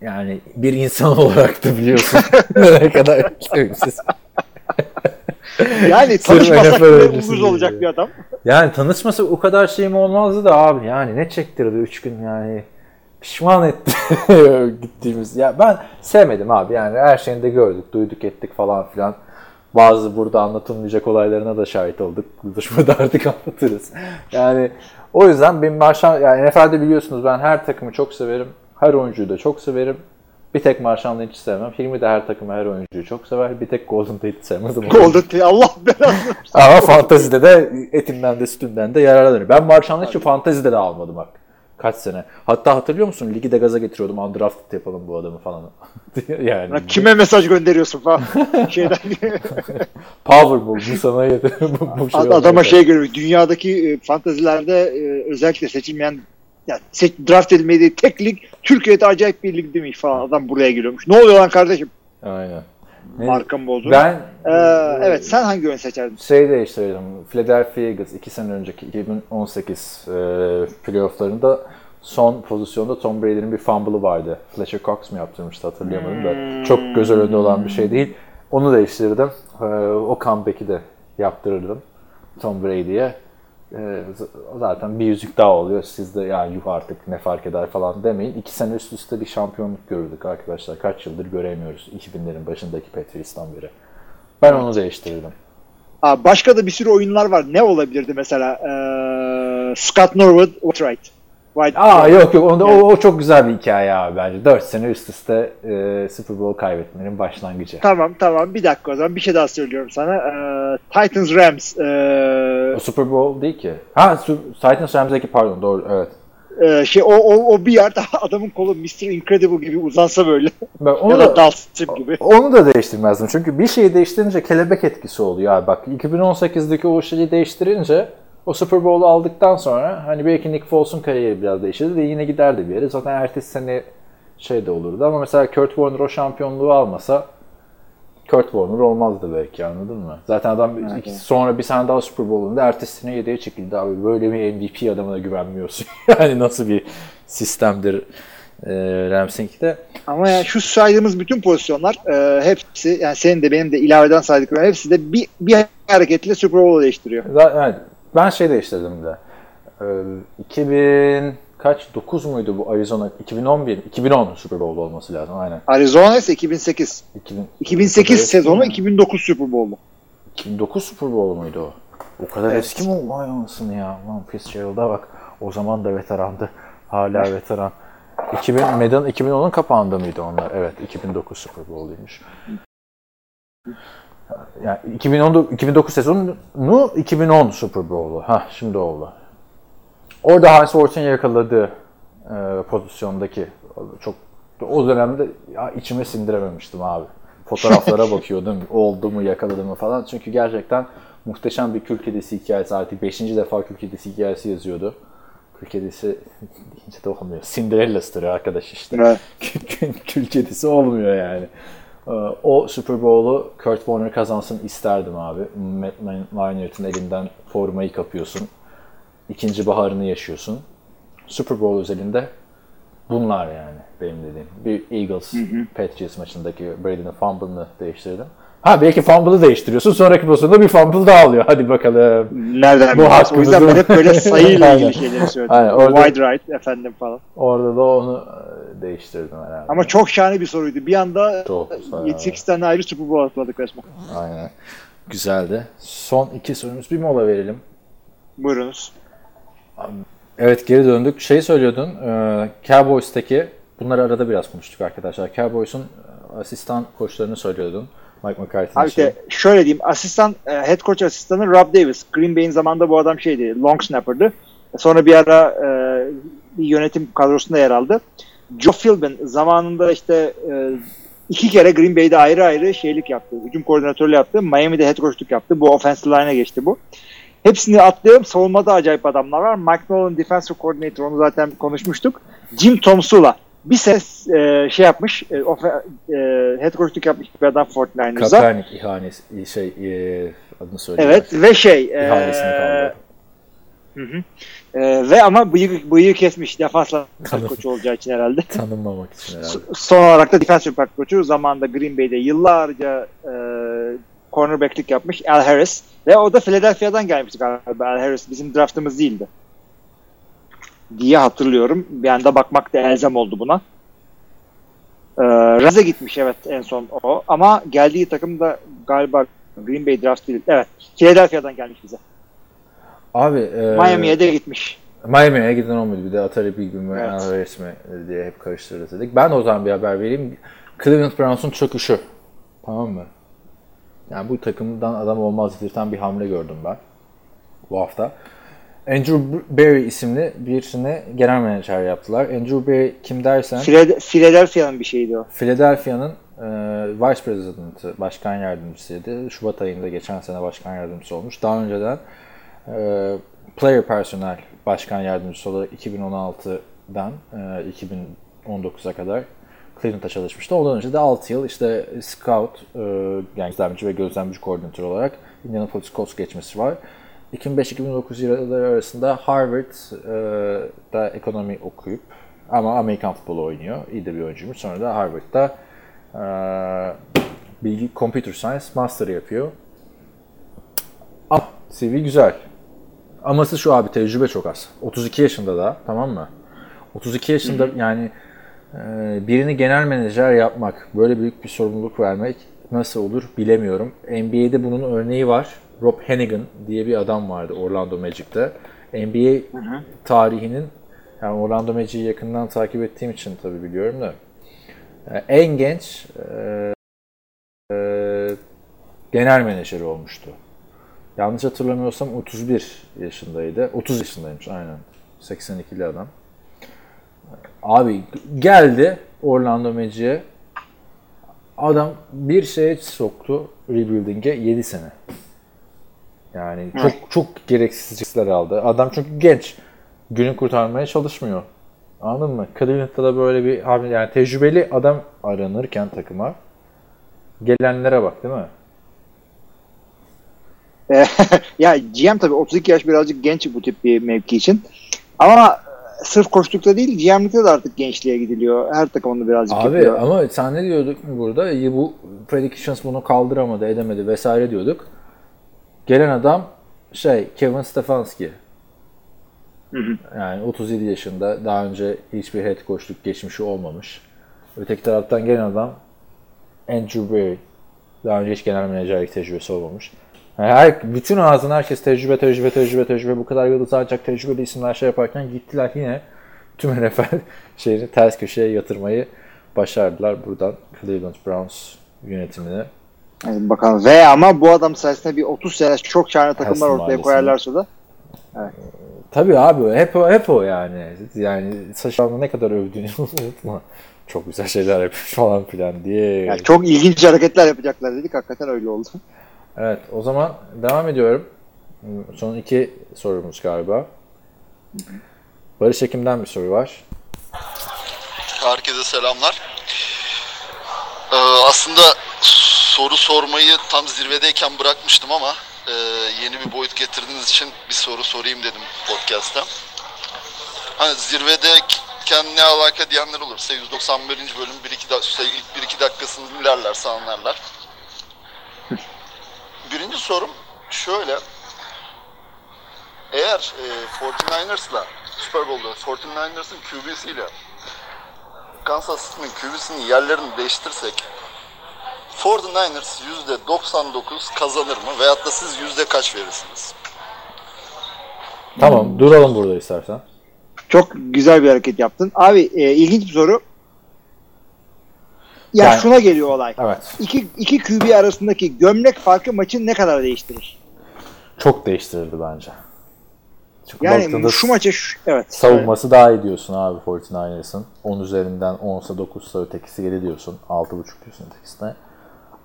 Yani bir insan olarak da biliyorsun ne kadar sevimsiz. Yani tanışmasak bile olacak bir adam. Yani tanışması o kadar şeyim olmazdı da abi yani ne çektirdi 3 gün yani pişman etti gittiğimiz. Ya ben sevmedim abi yani her şeyini de gördük, duyduk ettik falan filan. Bazı burada anlatılmayacak olaylarına da şahit olduk. Buluşmada artık anlatırız. Yani o yüzden benim Marshall, yani NFL'de biliyorsunuz ben her takımı çok severim. Her oyuncuyu da çok severim. Bir tek Marshall Lynch'i sevmem. Hilmi de her takımı, her oyuncuyu çok sever. Bir tek Golden Tate'i sevmez. Golden Tate Allah belasını. ama fantazide de etinden de sütünden de yararlanır. Ben Marshall Lynch'i fantazide de almadım bak. Kaç sene. Hatta hatırlıyor musun? Ligi de gaza getiriyordum. Undrafted yapalım bu adamı falan. yani. Kime mesaj gönderiyorsun falan. Şeyden. Powerball bu sana yeter. bu, bu şey Ad- Adama şey görüyor. Dünyadaki e, fantazilerde e, özellikle seçilmeyen ya, se- draft edilmediği tek lig Türkiye'de acayip bir lig demiş falan. Adam buraya geliyormuş. Ne oluyor lan kardeşim? Aynen. Markamı bozdun. Ben Ee, evet sen hangi oyunu seçerdin? şey değiştirdim. Philadelphia Eagles 2 sene önceki 2018 e, playofflarında son pozisyonda Tom Brady'nin bir fumble'ı vardı. Fletcher Cox mu yaptırmıştı hatırlayamadım da. Çok göz önünde olan bir şey değil. Onu değiştirdim. E, o comeback'i de yaptırırdım Tom Brady'ye. E, z- zaten bir yüzük daha oluyor. Siz de ya yuh artık ne fark eder falan demeyin. İki sene üst üste bir şampiyonluk gördük arkadaşlar. Kaç yıldır göremiyoruz 2000'lerin başındaki Patriots'tan beri. Ben onu değiştirirdim. Aa, başka da bir sürü oyunlar var. Ne olabilirdi mesela? Ee, Scott Norwood, White. White Aa yok yok onda, o, o çok güzel bir hikaye abi bence. 4 sene üst üste e, Super Bowl kaybetmenin başlangıcı. Tamam tamam bir dakika o zaman bir şey daha söylüyorum sana. Ee, Titans Rams. Ee, O Super Bowl değil ki. Ha Su- Titans Rams'deki pardon doğru evet. e, şey o, o, o bir yerde adamın kolu Mr. Incredible gibi uzansa böyle. Ben onu ya da, da Dalsim gibi. Onu da değiştirmezdim. Çünkü bir şeyi değiştirince kelebek etkisi oluyor abi. Bak 2018'deki o şeyi değiştirince o Super Bowl'u aldıktan sonra hani belki Nick Foles'un kariyeri biraz değişirdi de yine giderdi bir yere. Zaten ertesi sene şey de olurdu ama mesela Kurt Warner o şampiyonluğu almasa Kurt Warner olmazdı belki anladın mı? Zaten adam iki- sonra bir sene daha Super Bowl'unda ertesi sene yedeğe çekildi abi. Böyle bir MVP adamına güvenmiyorsun. yani nasıl bir sistemdir e, Rams'inki Ama yani şu saydığımız bütün pozisyonlar e, hepsi yani senin de benim de ilaveden saydıklarım hepsi de bir, bir hareketle Super Bowl'u değiştiriyor. Zaten evet, ben şey değiştirdim de. Ee, 2000 kaç 9 muydu bu Arizona 2011 2010 Super Bowl olması lazım aynen. Arizona ise 2008. 2000, 2008 Evet. sezonu 2009 Super Bowl'u. 2009 Super Bowl muydu o? O kadar Evet. eski mi? Vay anasını ya. Lan Fitzgerald'a bak. O zaman da veterandı. Hala veteran. 2000, Medan 2010'un kapağında mıydı onlar? Evet 2009 Super Bowl'uymuş. Yani 2010, 2009 sezonu 2010 Super Bowl'u. Ha şimdi oldu. Orada Hans Worth'un yakaladığı e, pozisyondaki çok o dönemde ya içime sindirememiştim abi. Fotoğraflara bakıyordum. Oldu mu yakaladı mı falan. Çünkü gerçekten muhteşem bir kül kedisi hikayesi. Artık 5. defa kül kedisi hikayesi yazıyordu. Kül kedisi deyince de olmuyor. Cinderella story arkadaş işte. Evet. kül kedisi olmuyor yani. Ee, O Super Bowl'u Kurt Warner kazansın isterdim abi. Matt Leinart'ın elinden formayı kapıyorsun. İkinci baharını yaşıyorsun. Super Bowl özelinde bunlar yani benim dediğim. Bir Eagles Patriots maçındaki Brady'nin fumble'ını değiştirdim. Ha belki fumble'ı değiştiriyorsun. Sonraki pozisyonda bir fumble daha alıyor. Hadi bakalım. Nereden Bu biliyorsun? O yüzden ben hep böyle sayıyla ilgili şeyleri söyledim. Aynen, orada- Wide right efendim falan. Orada da onu e, değiştirdim herhalde. Ama çok şahane bir soruydu. Bir anda Çok güzel. 7-8 tane ayrı Super Bowl atladık resmen. Aynen. Güzeldi. Son iki sorumuz bir mola verelim. Buyurunuz. Evet geri döndük. Şey söylüyordun, e, Cowboys'taki, bunları arada biraz konuştuk arkadaşlar. Cowboys'un e, asistan koçlarını söylüyordun. Mike McCarthy'nin Abi işte şöyle diyeyim. Asistan, e, head coach asistanı Rob Davis. Green Bay'in zamanında bu adam şeydi. Long snapper'dı. Sonra bir ara e, bir yönetim kadrosunda yer aldı. Joe Philbin zamanında işte e, iki kere Green Bay'de ayrı ayrı şeylik yaptı. Hücum koordinatörlüğü yaptı. Miami'de head coachluk yaptı. Bu offensive line'a geçti bu. Hepsini atlayalım. Savunmada acayip adamlar var. Mike Nolan defensive coordinator onu zaten konuşmuştuk. Jim Tomsula bir ses e, şey yapmış. E, ofe- e, head coachluk yapmış bir adam 49ers'a. Kaepernick ihanesi, şey, e, adını söyle. Evet ve şey e, İhalesini kaldırdı. hı hı. E, ve ama bıyığı, bıyığı kesmiş defansla Tamam. koçu olacağı için herhalde. Tanınmamak için herhalde. Son olarak da defensive back koçu zamanında Green Bay'de yıllarca e, cornerback'lik yapmış Al Harris ve o da Philadelphia'dan gelmişti galiba Al Harris bizim draftımız değildi diye hatırlıyorum. Bir anda bakmak da elzem oldu buna. E, Raz'a gitmiş evet en son o ama geldiği takım da galiba Green Bay draft değil. Evet. Philadelphia'dan gelmiş bize. Abi, e, Miami'ye de gitmiş. Miami'ye giden olmadı. Bir de Atari Big mi, Evet. mi diye hep karıştırırız dedik. Ben de o zaman bir haber vereyim. Cleveland Browns'un çöküşü. Tamam mı? Yani bu takımdan adam olmaz dedirten bir hamle gördüm ben bu hafta. Andrew Berry isimli birisine genel menajer yaptılar. Andrew Berry kim dersen Philad- Philadelphia'nın bir şeydi o. Philadelphia'nın e, Vice President'ı, başkan yardımcısıydı. Şubat ayında geçen sene başkan yardımcısı olmuş. Daha önceden e, Player Personnel başkan yardımcısı olarak 2016'dan e, 2019'a kadar Cleveland'da çalışmıştı. Ondan önce de 6 yıl işte scout, e, yani gözlemci ve gözlemci koordinatör olarak Indianapolis Colts geçmesi var. 2005-2009 yılları arasında Harvard'da ekonomi okuyup ama Amerikan futbolu oynuyor. İyi de bir oyuncuymuş. Sonra da Harvard'da e, bilgi Computer Science Master yapıyor. Ah, CV güzel. Aması şu abi tecrübe çok az. 32 yaşında da tamam mı? 32 yaşında yani e, birini genel menajer yapmak, böyle büyük bir sorumluluk vermek nasıl olur bilemiyorum. NBA'de bunun örneği var. Rob Hannigan diye bir adam vardı Orlando Magic'te. NBA tarihinin yani Orlando Magic'i yakından takip ettiğim için tabii biliyorum da e, en genç e, e, genel menajeri olmuştu. Yanlış hatırlamıyorsam 31 yaşındaydı. 30 yaşındaymış aynen. 82'li adam. Abi geldi Orlando Magic'e. Adam bir şeye soktu rebuilding'e 7 sene. Yani çok çok gereksiz riskler aldı. Adam çünkü genç. Günü kurtarmaya çalışmıyor. Anladın mı? Cleveland'da da böyle bir abi yani tecrübeli adam aranırken takıma gelenlere bak değil mi? Ya GM tabii 32 yaş birazcık genç bu tip bir mevki için. Ama sırf koştukta değil GM'likte de artık gençliğe gidiliyor. Her takım onu birazcık Abi yapıyor. ama sen ne diyorduk burada? Bu predictions bunu kaldıramadı, edemedi vesaire diyorduk. Gelen adam şey Kevin Stefanski. Yani 37 yaşında daha önce hiçbir head coachluk geçmişi olmamış. Öteki taraftan gelen adam Andrew Berry. Daha önce hiç genel menajerlik tecrübesi olmamış. Yani her, bütün ağzına herkes tecrübe, tecrübe, tecrübe, tecrübe. Bu kadar yıldız ancak tecrübeli isimler şey yaparken gittiler yine tüm NFL şeyini ters köşeye yatırmayı başardılar. Buradan Cleveland Browns yönetimine. Yani bakalım. Ve ama bu adam sayesinde bir 30 sene çok şahane takımlar Helsin ortaya Mahallesi'nde. koyarlarsa da Tabii abi hep o, hep o yani. Yani Saşan'ı ne kadar övdüğünü unutma. Çok güzel şeyler yapıyor falan filan diye. yani çok ilginç hareketler yapacaklar dedik. Hakikaten öyle oldu. Evet o zaman devam ediyorum. Son iki sorumuz galiba. Barış Ekim'den bir soru var. Herkese selamlar. Ee, aslında soru sormayı tam zirvedeyken bırakmıştım ama e, yeni bir boyut getirdiğiniz için bir soru sorayım dedim podcast'ta. Hani zirvedeyken ne alaka diyenler olursa 191. bölüm 1-2 dak- şey, ilk 1-2 dakikasını dinlerlerse anlarlar. Birinci sorum şöyle. Eğer e, 49ers'la Super Bowl'da 49ers'ın QB'siyle Kansas City'nin QB'sinin yerlerini değiştirsek 49ers %99 kazanır mı? Veyahut da siz yüzde kaç verirsiniz? Tamam duralım burada istersen. Çok güzel bir hareket yaptın. Abi e, ilginç bir soru. Ya Yani- şuna geliyor olay. Evet. İki, iki QB arasındaki gömlek farkı maçın ne kadar değiştirir? Çok değiştirirdi bence. Çünkü Yani şu maça şu, evet. savunması daha iyi diyorsun abi 49ers'ın. 10 üzerinden 10'sa 9'sa ötekisi 7 diyorsun. 6.5 diyorsun ötekisine.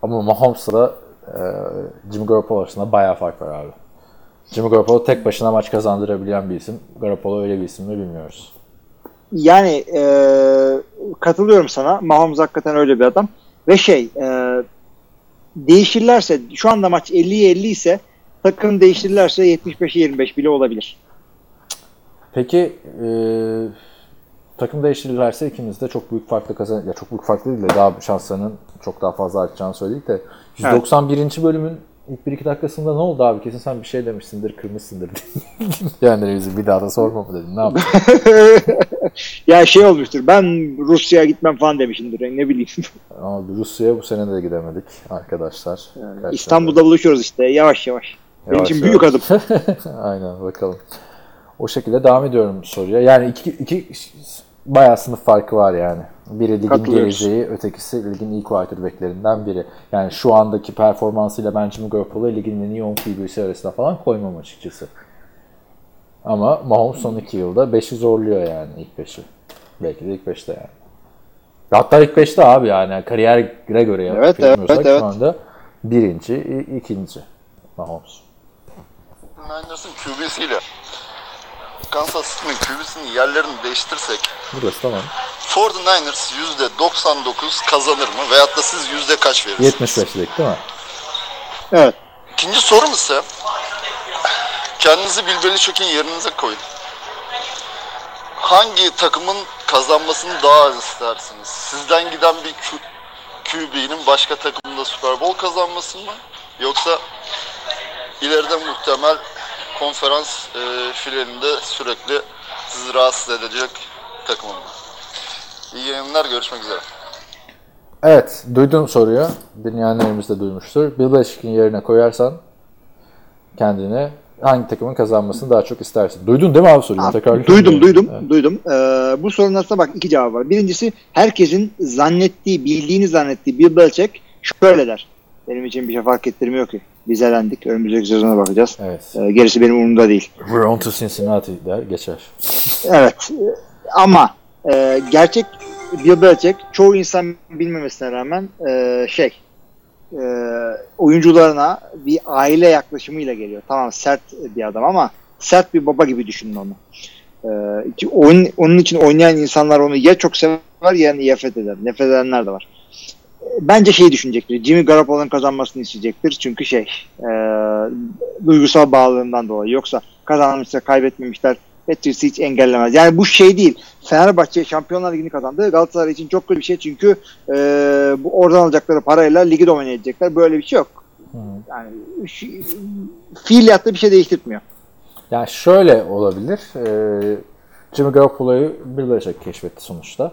Ama Mahomes'la e, Jimmy Garoppolo arasında bayağı fark var abi. Jimmy Garoppolo tek başına maç kazandırabilen bir isim. Garoppolo öyle bir isim mi bilmiyoruz. Yani e, katılıyorum sana. Mahomes hakikaten öyle bir adam. Ve şey e, değişirlerse şu anda maç 50'ye 50 ise takım değiştirirlerse 75'e 25 bile olabilir. Peki e, takım değiştirirlerse ikimiz de çok büyük farklı kazan ya çok büyük farklı değil de daha şanslarının çok daha fazla artacağını söyledik de 191. bölümün ilk 1-2 dakikasında ne oldu abi? Kesin sen bir şey demişsindir, kırmışsındır. yani bizi bir daha da sorma mı dedim. Ne yaptın? ya şey olmuştur. Ben Rusya'ya gitmem falan demişimdir. Ne bileyim. Ama Rusya'ya bu sene de gidemedik arkadaşlar. Gerçekten. İstanbul'da buluşuyoruz işte. Yavaş yavaş. Benim Yavaş için yavaş. büyük adım. Aynen bakalım. O şekilde devam ediyorum soruya. Yani iki, iki bayağı sınıf farkı var yani. Biri ligin geleceği, ötekisi ligin iyi quarterbacklerinden biri. Yani şu andaki performansıyla ben Jimmy Garoppolo'yu ligin en iyi 10 QB'si arasına falan koymam açıkçası. Ama Mahomes son 2 yılda 5'i zorluyor yani ilk 5'i. Belki de ilk 5'te yani. Hatta ilk 5'te abi yani kariyere göre Evet, evet, evet. şu anda birinci, ikinci Mahomes. 49ers'ın QB'siyle Kansas City'nin QB'sinin yerlerini değiştirsek Burası tamam. 49ers %99 kazanır mı? Veyahut da siz yüzde kaç verirsiniz? 75'lik değil mi? Evet. İkinci sorum ise kendinizi Bill Belichick'in yerinize koyun. Hangi takımın kazanmasını daha az istersiniz? Sizden giden bir QB'nin başka takımda Super Bowl kazanması mı? Yoksa ileride muhtemel konferans e, finalinde sürekli sizi rahatsız edecek takımın mı? İyi yayınlar, görüşmek üzere. Evet, duydun soruyu. Dinleyenlerimiz de duymuştur. Bill Belichick'in yerine koyarsan kendini hangi takımın kazanmasını daha çok istersin? Duydun değil mi abi soruyu? Tekrar duydum, duydum, Evet. duydum. Ee, bu sorunun aslında bak iki cevabı var. Birincisi herkesin zannettiği, bildiğini zannettiği Bill Belichick şöyle der. Benim için bir şey fark ettirmiyor ki. Biz elendik. Önümüzdeki sezona bakacağız. Evet. Ee, gerisi benim umurumda değil. We're on to Cincinnati der, geçer. Evet. e, Ama e, gerçek Bill Belichick çoğu insan bilmemesine rağmen e, şey e, oyuncularına bir aile yaklaşımıyla geliyor. Tamam sert bir adam ama sert bir baba gibi düşünün onu. E, ki oyun, onun için oynayan insanlar onu ya çok sever ya nefret eder. Nefret edenler de var. Bence şey düşünecektir. Jimmy Garoppolo'nun kazanmasını isteyecektir. Çünkü şey e, duygusal bağlılığından dolayı. Yoksa kazanmışsa kaybetmemişler. Patriots'ı hiç engellemez. Yani bu şey değil. Fenerbahçe Şampiyonlar Ligi'ni kazandı. Galatasaray için çok kötü bir şey çünkü e, bu oradan alacakları parayla ligi domine edecekler. Böyle bir şey yok. Yani şu, fiiliyatta bir şey değiştirmiyor. Yani şöyle olabilir. Ee, Jimmy Garoppolo'yu Bill Belichick keşfetti sonuçta.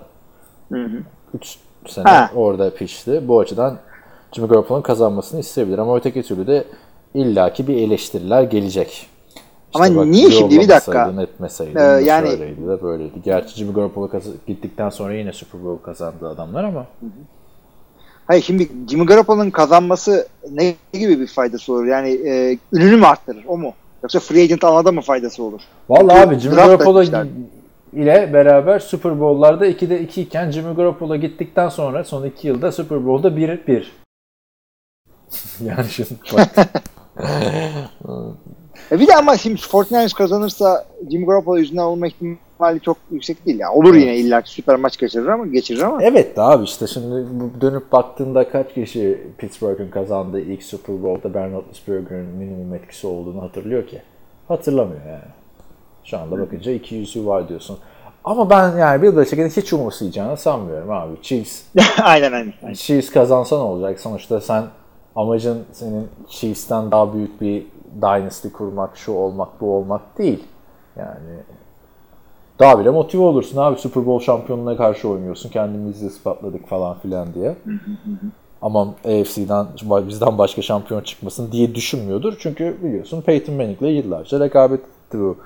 Hı hı. 3 sene Ha. orada pişti. Bu açıdan Jimmy Garoppolo'nun kazanmasını isteyebilir. Ama öteki türlü de illaki bir eleştiriler gelecek. Ama niye şimdi? Bir dakika. etmeseydin, Ee, yani- şöyleydi de böyleydi. Gerçi Jimmy Garoppolo gittikten sonra yine Super Bowl kazandı adamlar ama Hayır şimdi Jimmy Garoppolo'nun kazanması ne gibi bir faydası olur? Yani e, ününü mü arttırır? O mu? Yoksa free agent almada mı faydası olur? Vallahi Çünkü abi Jimmy Garoppolo. İle beraber Super Bowl'larda 2'de 2 iken Jimmy Garoppolo gittikten sonra son 2 yılda Super Bowl'da 1-1. yani şimdi bak. E bir de ama şimdi 49ers kazanırsa Jimmy Garoppolo yüzünden olma ihtimali çok yüksek değil. Yani olur yine illa süper maç geçirir ama geçirir ama. evet abi işte şimdi dönüp baktığında kaç kişi Pittsburgh'ın kazandığı ilk Super Bowl'da Ben Roethlisberger'ın minimum etkisi olduğunu hatırlıyor ki? Hatırlamıyor yani. Şu anda bakınca 200'ü var diyorsun. Ama ben yani Bill Belichick'in hiç umursayacağını sanmıyorum abi. Chiefs aynen aynen. Chiefs kazansa ne olacak? Sonuçta sen amacın senin Chiefs'ten daha büyük bir dynasty kurmak, şu olmak, bu olmak değil. Yani daha bile motive olursun abi. Super Bowl şampiyonuna karşı oynuyorsun. Kendimizi ispatladık falan filan diye. Ama AFC'den bizden başka şampiyon çıkmasın diye düşünmüyordur. Çünkü biliyorsun Peyton Manning'le yıllarca rekabet etti bu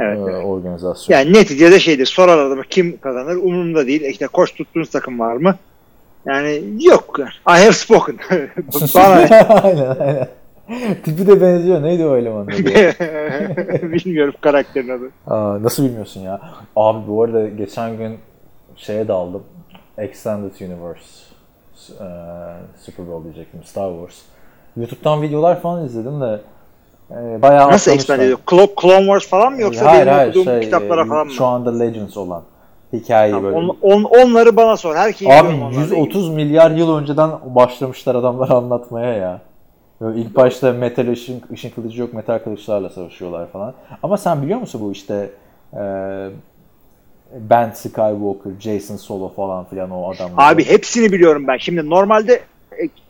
Evet, e, evet. organizasyon. Yani neticede şeydir sorar adama kim kazanır umurumda değil. İşte koç tuttuğunuz takım var mı? Yani yok. I have spoken. Bana ne? aynen aynen. Tipi de benziyor. Neydi o elemanın adı? Bilmiyorum karakterin adı. Aa, nasıl bilmiyorsun ya? Abi bu arada geçen gün şeye daldım. Extended Universe. Eee, Super Bowl diyecektim. Star Wars. YouTube'dan videolar falan izledim de e, bayağı Nasıl expand ediyor? Clo- Clone Wars falan mı yoksa hayır benim hayır okuduğum şey, kitaplara falan mı? Şu anda Legends olan. Hikayeyi Tamam, böyle. on- on- onları bana sor. Herkes Abi 130 milyar yıl önceden başlamışlar adamlar anlatmaya ya. Böyle ilk başta metal ışın, ışın kılıcı yok metal kılıçlarla savaşıyorlar falan. Ama sen biliyor musun bu işte e, Ben Skywalker, Jason Solo falan filan o adamlar. Abi hepsini biliyorum ben. Şimdi normalde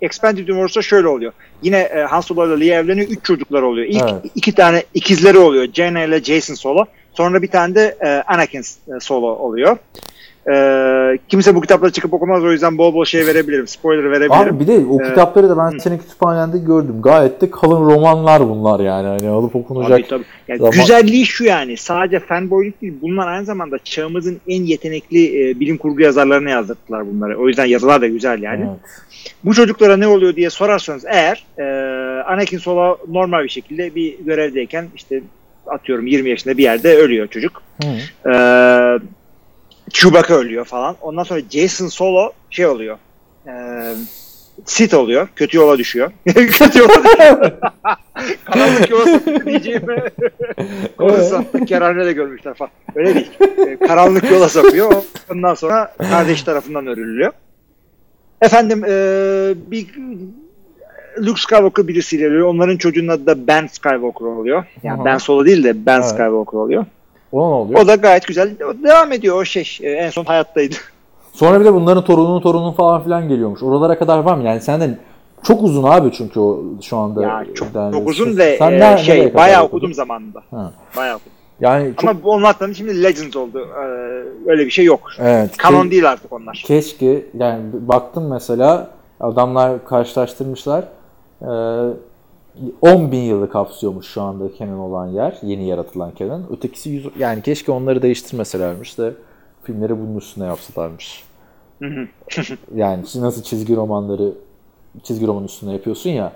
Expanded Universe'da şöyle oluyor. Yine e, Han Solo ile Leia evleniyor. Üç çocuklar oluyor. İlk Evet. iki tane ikizleri oluyor. Jaina ile Jason Solo. Sonra bir tane de e, Anakin e, Solo oluyor. E, kimse bu kitapları çıkıp okumaz o yüzden bol bol şey verebilirim. Spoiler verebilirim. Abi bir de o Ee, kitapları da ben senin kütüphanende gördüm. Gayet de kalın romanlar bunlar yani. Hani alıp okunacak. Tabii, tabii. Yani zaman- Güzelliği şu yani sadece fanboyluk değil bunlar aynı zamanda çağımızın en yetenekli e, bilim kurgu yazarlarına yazdırdılar bunları. O yüzden yazılar da güzel yani. Evet. Bu çocuklara ne oluyor diye sorarsanız eğer e, Anakin Solo normal bir şekilde bir görevdeyken işte atıyorum 20 yaşında bir yerde ölüyor çocuk. Hı. E, Chewbacca ölüyor falan. Ondan sonra Jason Solo şey oluyor. E, Sith oluyor. Kötü yola düşüyor. kötü yola düşüyor. Karanlık yola diyeceğimi. Konuşsam kerane de görmüşler falan. Öyle değil. E, karanlık yola sapıyor. Ondan sonra kardeş tarafından örülüyor. Efendim e, bir Luke Skywalker birisiyle ölüyor. Onların çocuğunun adı da Ben Skywalker oluyor. Yani Aha. Ben Solo değil de Ben Evet. Skywalker oluyor. O ne oluyor? O da gayet güzel. Devam ediyor o şey. E, en son hayattaydı. Sonra bir de bunların torunun torunun falan filan geliyormuş. Oralara kadar var mı? Yani senden çok uzun abi çünkü o şu anda. ya çok, yani çok uzun ve sen e, ne- şey bayağı okudun? okudum zamanında. Ha. Bayağı okudum. Yani çok, Ama onlardan şimdi Legends oldu. Ee, öyle bir şey yok. evet, Kanon ke- değil artık onlar. Keşke yani baktım mesela adamlar karşılaştırmışlar. Ee, 10 bin yılı kapsıyormuş şu anda Canon olan yer. Yeni yaratılan Canon. Ötekisi 100, yani keşke onları değiştirmeselermiş de filmleri bunun üstüne yapsalarmış. yani nasıl çizgi romanları çizgi roman üstüne yapıyorsun ya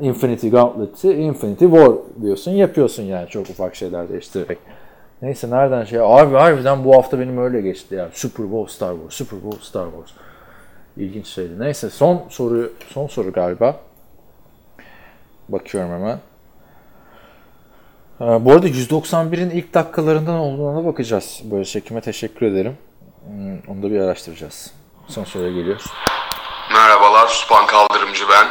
Infinity Gauntlet'i Infinity War diyorsun yapıyorsun yani çok ufak şeyler değiştirerek. Neyse nereden şey abi harbiden bu hafta benim öyle geçti ya. Super Bowl Star Wars, Super Bowl Star Wars. İlginç şeydi. Neyse son soru son soru galiba. Bakıyorum hemen. Bu arada 191'in ilk dakikalarından olduğuna bakacağız. Böyle çekime teşekkür ederim. Hmm, Onu da bir araştıracağız. Son soruya geliyoruz. Merhabalar, Supan Kaldırımcı ben.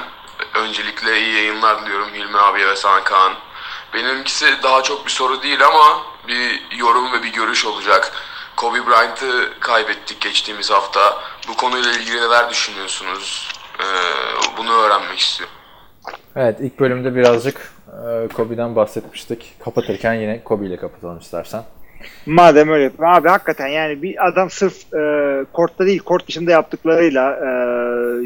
Öncelikle iyi yayınlar diliyorum Hilmi abiye ve Sana Kaan. Benimkisi daha çok bir soru değil ama bir yorum ve bir görüş olacak. Kobe Bryant'ı kaybettik geçtiğimiz hafta. Bu konuyla ilgili neler düşünüyorsunuz? Ee, bunu öğrenmek istiyorum. Evet ilk bölümde birazcık e, Kobe'den bahsetmiştik. Kapatırken yine Kobe ile kapatalım istersen. Madem öyle. Abi hakikaten yani bir adam sırf e, kortta değil kort dışında yaptıklarıyla e,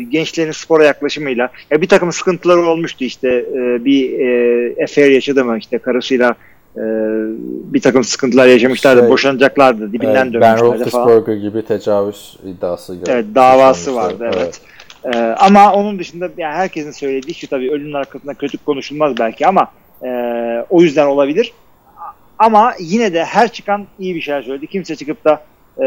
gençlerin spora yaklaşımıyla ya bir takım sıkıntıları olmuştu işte e, bir e, affair yaşadı mı işte karısıyla e, bir takım sıkıntılar yaşamışlardı Şey, boşanacaklardı dibinden Evet, ben dönmüşlerdi falan. Roethlisberger gibi tecavüz iddiası Evet davası vardı evet. Ee, ama onun dışında yani herkesin söylediği şu tabii ölümün arkasında kötü konuşulmaz belki ama e, o yüzden olabilir. Ama yine de her çıkan iyi bir şeyler söyledi. Kimse çıkıp da e,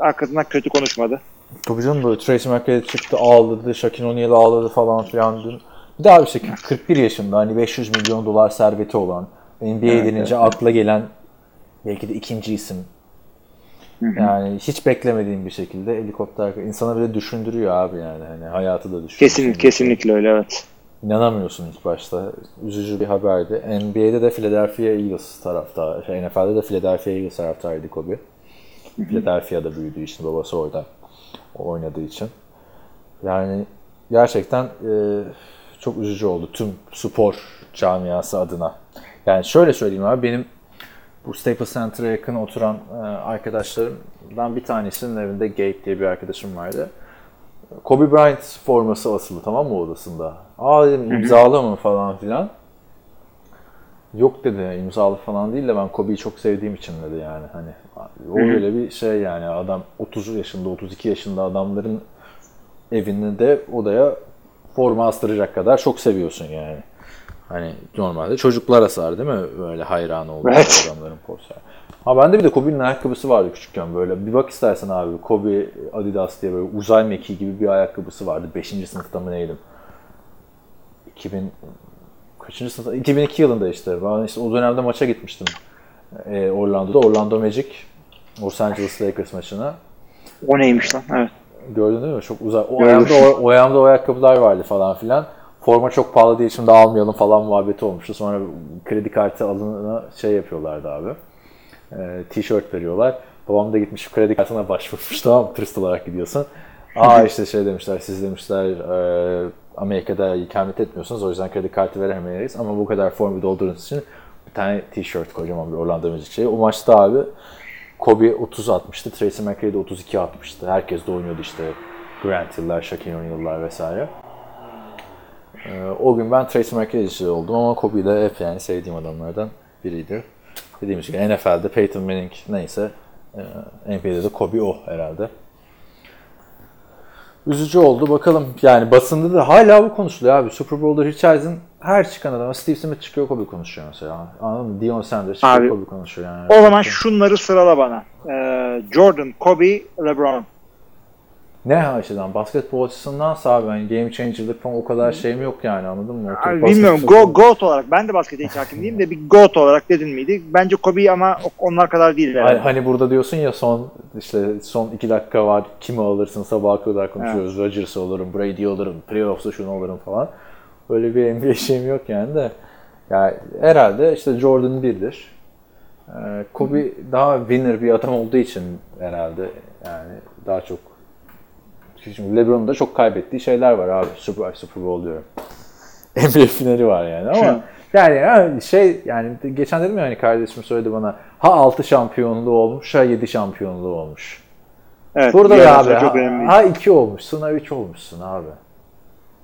arkasından kötü konuşmadı. Tabii canım böyle Tracy McGrady çıktı ağladı, Shaquille O'Neal ağladı falan filan. dün. Bir daha bir şey 41 yaşında hani 500 milyon dolar serveti olan NBA Evet, denince evet. akla gelen belki de ikinci isim. Yani hiç beklemediğim bir şekilde helikopter insana bile düşündürüyor abi yani hani hayatı da düşündürüyor. Kesin, kesinlikle öyle evet. İnanamıyorsun ilk başta. Üzücü bir haberdi. NBA'de de Philadelphia Eagles tarafta, şey, NFL'de de Philadelphia Eagles taraftarıydı Kobe. Philadelphia'da büyüdüğü için, babası orada oynadığı için. Yani gerçekten e, çok üzücü oldu tüm spor camiası adına. Yani şöyle söyleyeyim abi benim bu Staples Center'a yakın oturan e, arkadaşlarımdan bir tanesinin evinde Gabe diye bir arkadaşım vardı. Kobe Bryant forması asılı tamam mı odasında? Aa dedim imzalı mı falan filan. Yok dedi imzalı falan değil de ben Kobe'yi çok sevdiğim için dedi yani. Hani o öyle bir şey yani adam 30 yaşında 32 yaşında adamların evinde de odaya forma astıracak kadar çok seviyorsun yani. Hani normalde çocuklar asar değil mi? Böyle hayran olduğu Evet. adamların poster. Ha bende bir de Kobe'nin ayakkabısı vardı küçükken böyle. Bir bak istersen abi Kobe Adidas diye böyle uzay mekiği gibi bir ayakkabısı vardı. 5. sınıfta mı neydim? 2000 kaçıncı sınıfta? 2002 yılında işte. Ben işte o dönemde maça gitmiştim. Ee, Orlando'da. Orlando Magic Los Angeles Lakers maçına. O neymiş lan? Evet. Gördün değil mi? Çok uzak. O Gördüm. ayağımda o, o ayağımda o ayakkabılar vardı falan filan. Forma çok pahalı diye şimdi almayalım falan muhabbeti olmuştu. Sonra kredi kartı alınına şey yapıyorlardı abi. Ee, t-shirt veriyorlar. Babam da gitmiş kredi kartına başvurmuş tamam mı? Turist olarak gidiyorsun. Aa işte şey demişler siz demişler e, Amerika'da ikamet etmiyorsunuz o yüzden kredi kartı veremeyiz ama bu kadar formu doldurduğunuz için bir tane t-shirt kocaman bir Orlando Magic şeyi. O maçta abi Kobe 30 atmıştı, Tracy McGrady 32 atmıştı. Herkes de oynuyordu işte Grant Hill'ler, Shaquille O'Neal'lar vesaire. Ee, o gün ben Tracy McGrady'ci oldum ama Kobe de hep yani sevdiğim adamlardan biriydi. Dediğimiz gibi NFL'de Peyton Manning neyse e, NBA'de de Kobe o herhalde. Üzücü oldu. Bakalım yani basında da hala bu konuşuluyor abi. Super Bowl'da Richards'ın her çıkan adama Steve Smith çıkıyor Kobe konuşuyor mesela. Anladın mı? Deion Sanders çıkıyor Abi, Kobe konuşuyor yani. O zaman şunları sırala bana. Ee, Jordan, Kobe, LeBron. Ne açıdan? Basketbol açısından abi yani game changer'lık falan o kadar şeyim yok yani anladın mı? Abi bilmiyorum. Go, GOAT olarak. Ben de baskete hiç hakim değilim de bir GOAT olarak dedin miydi? Bence Kobe ama onlar kadar değil. herhalde. Hani, hani burada diyorsun ya son işte son iki dakika var kimi alırsın sabaha kadar konuşuyoruz. Rodgers'ı alırım, Brady alırım, playoff'ta şunu alırım falan. Öyle bir NBA şeyim yok yani de. Yani herhalde işte Jordan birdir. Ee, Kobe daha winner bir adam olduğu için herhalde yani daha çok Şimdi LeBron'un da çok kaybettiği şeyler var abi. Super, Super Bowl diyorum. NBA finali var yani ama Yani şey yani geçen dedim ya hani kardeşim söyledi bana ha 6 şampiyonluğu olmuş ha 7 şampiyonluğu olmuş. Evet, Burada ya abi çok ha, önemli. ha 2 olmuşsun ha 3 olmuşsun abi.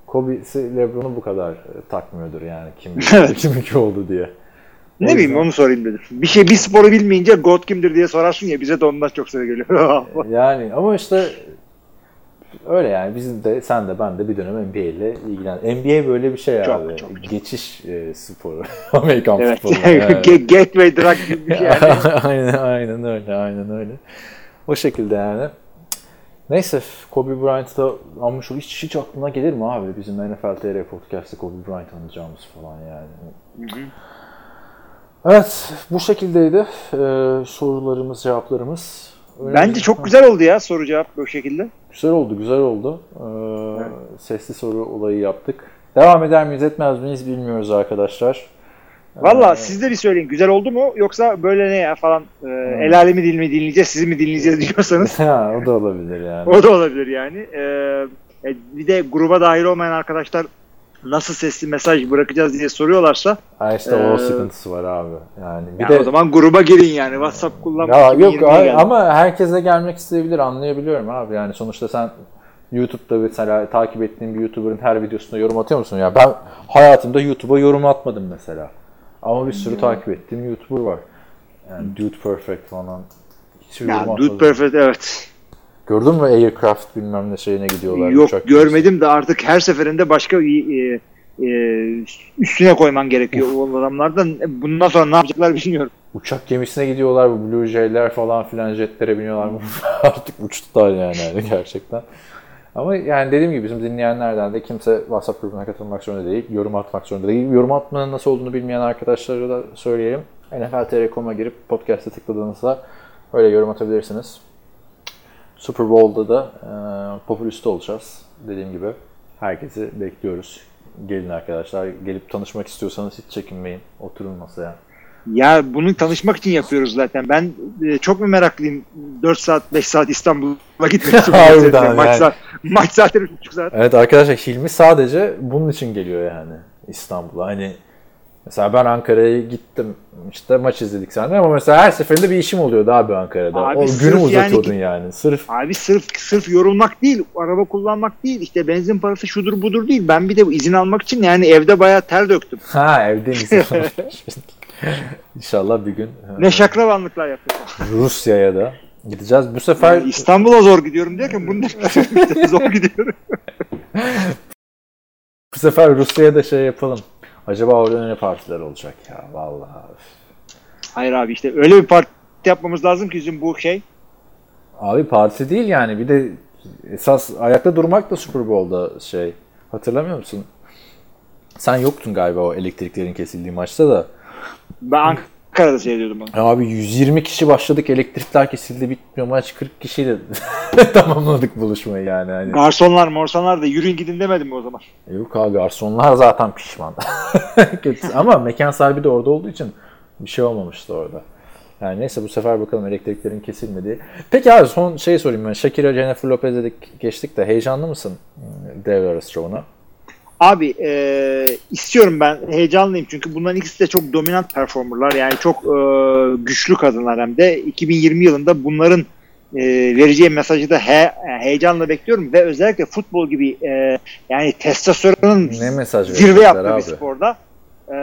Kobe'si Lebron'u bu kadar e, takmıyordur yani kim Evet. kim 2 oldu diye. Ne bileyim yüzden- onu sorayım dedim. Bir şey bir sporu bilmeyince God kimdir diye sorarsın ya bize de ondan çok soru geliyor. Yani ama işte öyle yani bizim de sen de ben de bir dönem NBA ile ilgilen. NBA böyle bir şey Çok, abi. çok, çok. Geçiş e, sporu. Amerikan evet. futbolu. Evet. Gateway drug gibi bir şey yani. aynen, aynen öyle, aynen öyle. O şekilde yani. Neyse Kobe Bryant'ı da almış ol. Hiç, hiç aklına gelir mi abi bizim NFL TR Podcast'te Kobe Bryant anacağımız falan yani. Evet bu şekildeydi ee, sorularımız cevaplarımız. Öyle Bence çok güzel oldu ya soru cevap bu şekilde. Güzel oldu, güzel oldu. Ee, Sesli soru olayı yaptık. Devam eder miyiz, etmez miyiz bilmiyoruz arkadaşlar. Valla siz de bir söyleyin güzel oldu mu yoksa böyle ne ya falan e, el alemi dil mi dinleyeceğiz sizi mi dinleyeceğiz diyorsanız ha, o da olabilir yani. o da olabilir yani. E, e, bir de gruba dahil olmayan arkadaşlar nasıl sesli mesaj bırakacağız diye soruyorlarsa Ha işte o Ee, sıkıntısı var abi. Yani bir ya de o zaman gruba girin yani WhatsApp kullanmak ya yok 2020'ye ay- geldi. ama herkese gelmek isteyebilir anlayabiliyorum abi. Yani sonuçta sen YouTube'da mesela takip ettiğin bir YouTuber'ın her videosuna yorum atıyor musun? Ya ben hayatımda YouTube'a yorum atmadım mesela. Ama bir Hmm. sürü takip ettiğim YouTuber var. Yani Dude Perfect falan. Hiç Ya. Dude Perfect evet. Gördün mü Aircraft bilmem ne şeyine gidiyorlar. Yok uçak görmedim de artık her seferinde başka e, e, üstüne koyman gerekiyor o adamlardan. Bundan sonra ne yapacaklar bilmiyorum. Uçak gemisine gidiyorlar bu Blue Jay'ler falan filan jetlere biniyorlar. Artık uçtular yani, yani gerçekten. Ama yani dediğim gibi bizim dinleyenlerden de kimse WhatsApp grubuna katılmak zorunda değil. Yorum atmak zorunda değil. Yorum atmanın nasıl olduğunu bilmeyen arkadaşlara da söyleyelim. NFL.com.a girip podcast'a tıkladığınızda öyle yorum atabilirsiniz. Super Bowl'da da e, popüliste olacağız. Dediğim gibi herkesi bekliyoruz. Gelin arkadaşlar. Gelip tanışmak istiyorsanız hiç çekinmeyin. Oturun masaya. Ya bunu tanışmak için yapıyoruz zaten. Ben e, çok mu meraklıyım 4 saat 5 saat İstanbul'a gitmek için. Harbiden maç, yani. saat, maç saatleri 3,5 saat. Evet arkadaşlar Hilmi sadece bunun için geliyor yani İstanbul'a. Hani mesela ben Ankara'ya gittim işte maç izledik senden ama mesela her seferinde bir işim oluyordu abi Ankara'da. Abi o günü yani uzatıyordun git- yani. Sırf Abi sırf sırf yorulmak değil, araba kullanmak değil, işte benzin parası şudur budur değil. Ben bir de izin almak için yani evde bayağı ter döktüm. ha evdeyiz. İnşallah bir gün Ne şakravanlıklar yaptım. Rusya'ya da gideceğiz. Bu sefer Yani İstanbul'a zor gidiyorum derken bunu zor gidiyorum. bu sefer Rusya'ya da şey yapalım. Acaba orada ne partiler olacak ya vallahi. Hayır abi işte öyle bir parti yapmamız lazım ki bizim bu şey. Abi parti değil yani bir de esas ayakta durmak da Super Bowl'da şey. Hatırlamıyor musun? Sen yoktun galiba o elektriklerin kesildiği maçta da. Ben Ankara'da seyrediyordum onu. Abi 120 kişi başladık elektrikler kesildi bitmiyor maç 40 kişiyle tamamladık buluşmayı yani. Hani. Garsonlar morsonlar da yürüyün gidin demedim mi o zaman? Yok abi garsonlar zaten pişman. Ama mekan sahibi de orada olduğu için bir şey olmamıştı orada. Yani neyse bu sefer bakalım elektriklerin kesilmediği. Peki abi son şey sorayım ben. Shakira, Jennifer Lopez dedik geçtik de heyecanlı mısın ıı, devre arası şovuna? Abi e, istiyorum ben heyecanlıyım çünkü bunların ikisi de çok dominant performerlar yani çok e, güçlü kadınlar hem de 2020 yılında bunların e, vereceği mesajı da he, heyecanla bekliyorum ve özellikle futbol gibi e, yani testosteronun Ne mesaj zirve yaptığı abi? bir sporda e,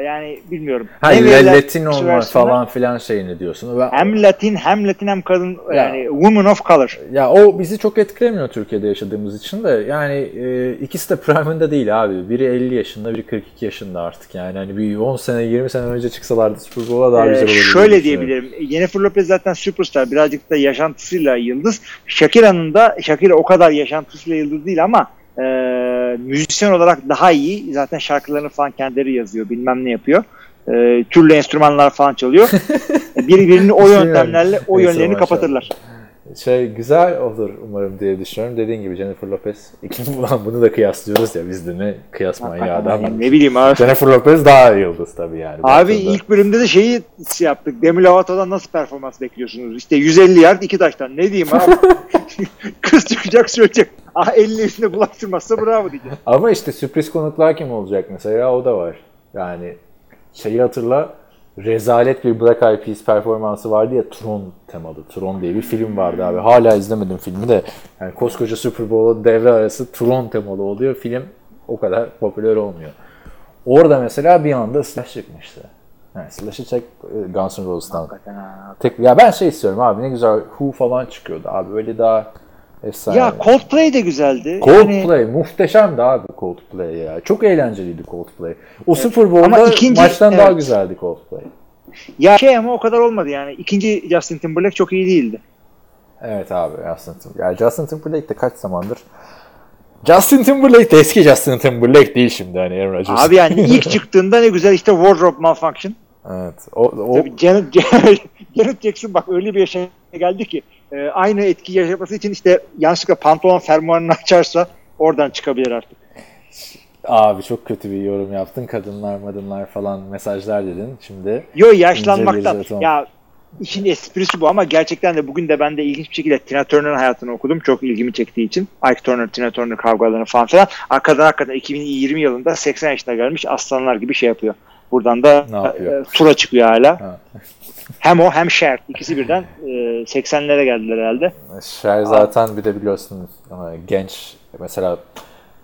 yani bilmiyorum. Ha Ne Latin olma falan filan şeyini diyorsun. Ben, Hem Latin hem Latin hem kadın yani woman of color. Ya o bizi çok etkilemiyor Türkiye'de yaşadığımız için de. Yani e, ikisi de prime'ında değil abi. Biri 50 yaşında, biri 42 yaşında artık. Yani hani bir 10 sene, 20 sene önce çıksalardı Super Bowl'a daha Ee, güzel olurdu. şöyle diyebilirim. Jennifer Lopez zaten süperstar. Birazcık da yaşantısıyla yıldız. Shakira'nın da Shakira o kadar yaşantısıyla yıldız değil ama e, müzisyen olarak daha iyi. Zaten şarkılarını falan kendileri yazıyor. Bilmem ne yapıyor. E, türlü enstrümanlar falan çalıyor. Birbirini o Şey yöntemlerle o yönlerini kapatırlar. Şey güzel olur umarım diye düşünüyorum. Dediğin gibi Jennifer Lopez. Ulan bunu da kıyaslıyoruz ya biz de ne kıyas manyağı adam. Yani ne bileyim abi. Jennifer Lopez daha yıldız tabii yani. Abi baktığında. ilk bölümde de şeyi şey yaptık. Demi Lovato'dan nasıl performans bekliyorsunuz? İşte 150 yard iki taştan. Ne diyeyim abi? Kız çıkacak söyleyecek. Ah 50 üstüne bulaştırmazsa bravo diyeceğim. Ama işte sürpriz konuklar kim olacak mesela o da var. Yani şeyi hatırla rezalet bir Black Eyed Peas performansı vardı ya Tron temalı. Tron diye bir film vardı abi. Hala izlemedim filmi de. Yani koskoca Super Bowl'da devre arası Tron temalı oluyor. Film o kadar popüler olmuyor. Orada mesela bir anda Slash çıkmıştı. Yani Slash'ı çek e, Guns N' Roses'tan. Tek, ya ben şey istiyorum abi ne güzel Who falan çıkıyordu abi. Öyle daha efsane. Ya Coldplay de güzeldi. Yani- Coldplay muhteşemdi abi Coldplay ya. Çok eğlenceliydi Coldplay. O Super Bowl'da ikinci- maçtan daha evet. güzeldi Coldplay. ya şey ama o kadar olmadı yani. İkinci Justin Timberlake çok iyi değildi. Evet abi Justin Timberlake. Ya Justin Timberlake de kaç zamandır Justin Timberlake de eski Justin Timberlake değil şimdi hani Aaron Rodgers. Abi yani ilk çıktığında ne güzel işte Wardrobe Malfunction. Evet. O, o Tabii Janet, Janet Jackson bak öyle bir yaşa geldi ki e, aynı etki yaşaması için işte yanlışlıkla pantolon fermuarını açarsa oradan çıkabilir artık. abi çok kötü bir yorum yaptın. Kadınlar, madınlar falan mesajlar dedin. Şimdi Yo yaşlanmaktan. Ya işin esprisi bu ama gerçekten de bugün de ben de ilginç bir şekilde Tina Turner'ın hayatını okudum. Çok ilgimi çektiği için. Ike Turner, Tina Turner kavgalarını falan filan. Arkadan hakikaten 2020 yılında 80 yaşına gelmiş aslanlar gibi şey yapıyor. Buradan da e, tura çıkıyor hala. Ha. Hem o hem Cher. ikisi birden e, 80'lere geldiler herhalde. Cher zaten bir de biliyorsun genç mesela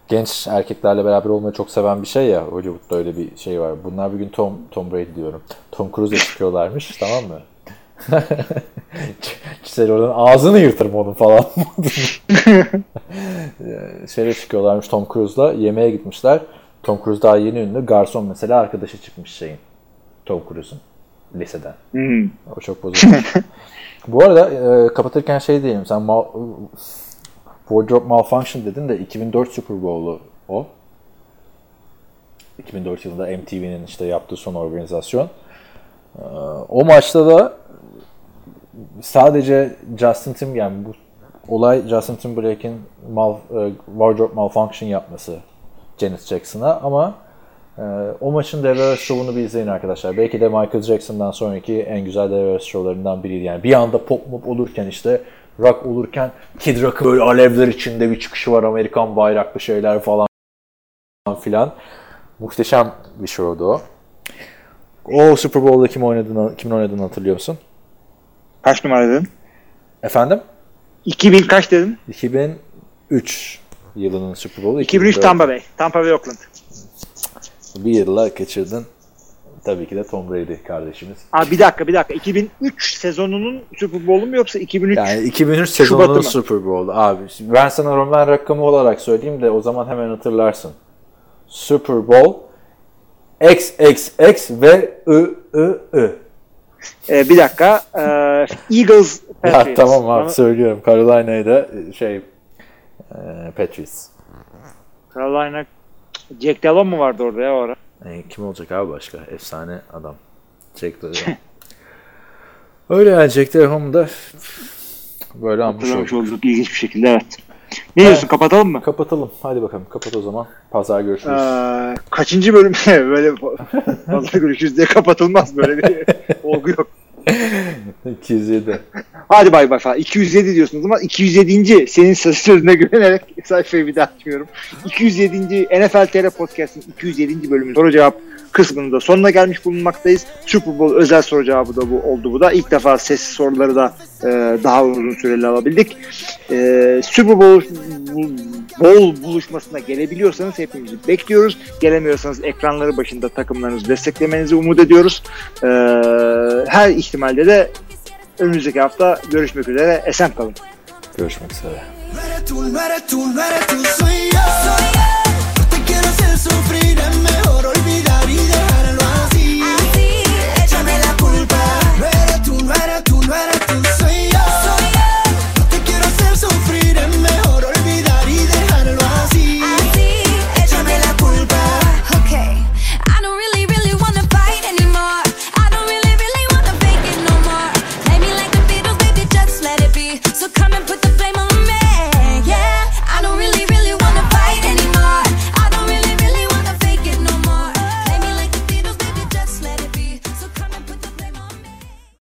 genç erkeklerle beraber olmayı çok seven bir şey ya Hollywood'da öyle bir şey var. Bunlar bir gün Tom Tom Brady diyorum. Tom Cruise'la çıkıyorlarmış tamam mı? Giselle oradan ağzını yırtırım onun falan. Şeyle çıkıyorlarmış Tom Cruise'la yemeğe gitmişler. Tom Cruise daha yeni ünlü. Garson mesela arkadaşı çıkmış şeyin. Tom Cruise'un liseden. Hmm. O çok bozulmuş. Bu arada e, kapatırken şey diyelim. Sen mal, Wardrobe Malfunction dedin de 2004 Super Bowl'u o. 2004 yılında MTV'nin işte yaptığı son organizasyon. E, o maçta da sadece Justin Tim yani bu olay Justin Timberlake'in mal, e, Wardrobe Malfunction yapması Janet Jackson'a ama ee, o maçın devre arası şovunu bir izleyin arkadaşlar. Belki de Michael Jackson'dan sonraki en güzel devre arası şovlarından biriydi. Yani bir anda pop mop olurken işte rock olurken Kid Rock'ın böyle alevler içinde bir çıkışı var. Amerikan bayraklı şeyler falan filan. Muhteşem bir şovdu o. O Super Bowl'da kim oynadığını, kimin oynadığını hatırlıyor musun? Kaç numara dedin? Efendim? 2000 kaç dedin? 2003 yılının Super Bowl'u. 2003 2004. Tampa Bay. Tampa Bay Oakland. Bir yılla kaçırdın. Tabii ki de Tom Brady kardeşimiz. Aa, bir dakika bir dakika. 2003 sezonunun Super Bowl'u mu yoksa 2003? Yani 2003 Şubat'ı sezonunun? Super Bowl'u abi. Ben sana Roman rakamı olarak söyleyeyim de o zaman hemen hatırlarsın. Super Bowl XXX ve I I I. Ee, bir dakika. Ee, Eagles Ya Patriots. tamam abi Bana- söylüyorum. Carolina'yı da şey e, Patriots. Carolina Jack Delon mu vardı orada ya o ara? E, kim olacak abi başka? Efsane adam. Jack Delhomme. Öyle yani Jack Delhomme da böyle anmış olduk. olduk ilginç bir şekilde evet. Ne diyorsun kapatalım mı? Kapatalım. Hadi bakalım. Kapat o zaman. Pazar görüşürüz. Ee, kaçıncı bölüm böyle fazla görüşürüz diye kapatılmaz böyle bir olgu yok. 207. Hadi bay bay falan. 207 diyorsunuz ama 207. senin sözlerine güvenerek sayfayı bir daha açmıyorum. 207. NFL TR Podcast'ın 207. bölümü soru cevap kısmının da sonuna gelmiş bulunmaktayız. Super Bowl özel soru cevabı da bu oldu bu da. İlk defa sesli soruları da e, daha uzun süreli alabildik. E, Super Bowl bol buluşmasına gelebiliyorsanız hepimizi bekliyoruz. Gelemiyorsanız ekranları başında takımlarınızı desteklemenizi umut ediyoruz. E, her ihtimalde de önümüzdeki hafta görüşmek üzere. Esen kalın. Görüşmek üzere. No eres tú, no eres tú,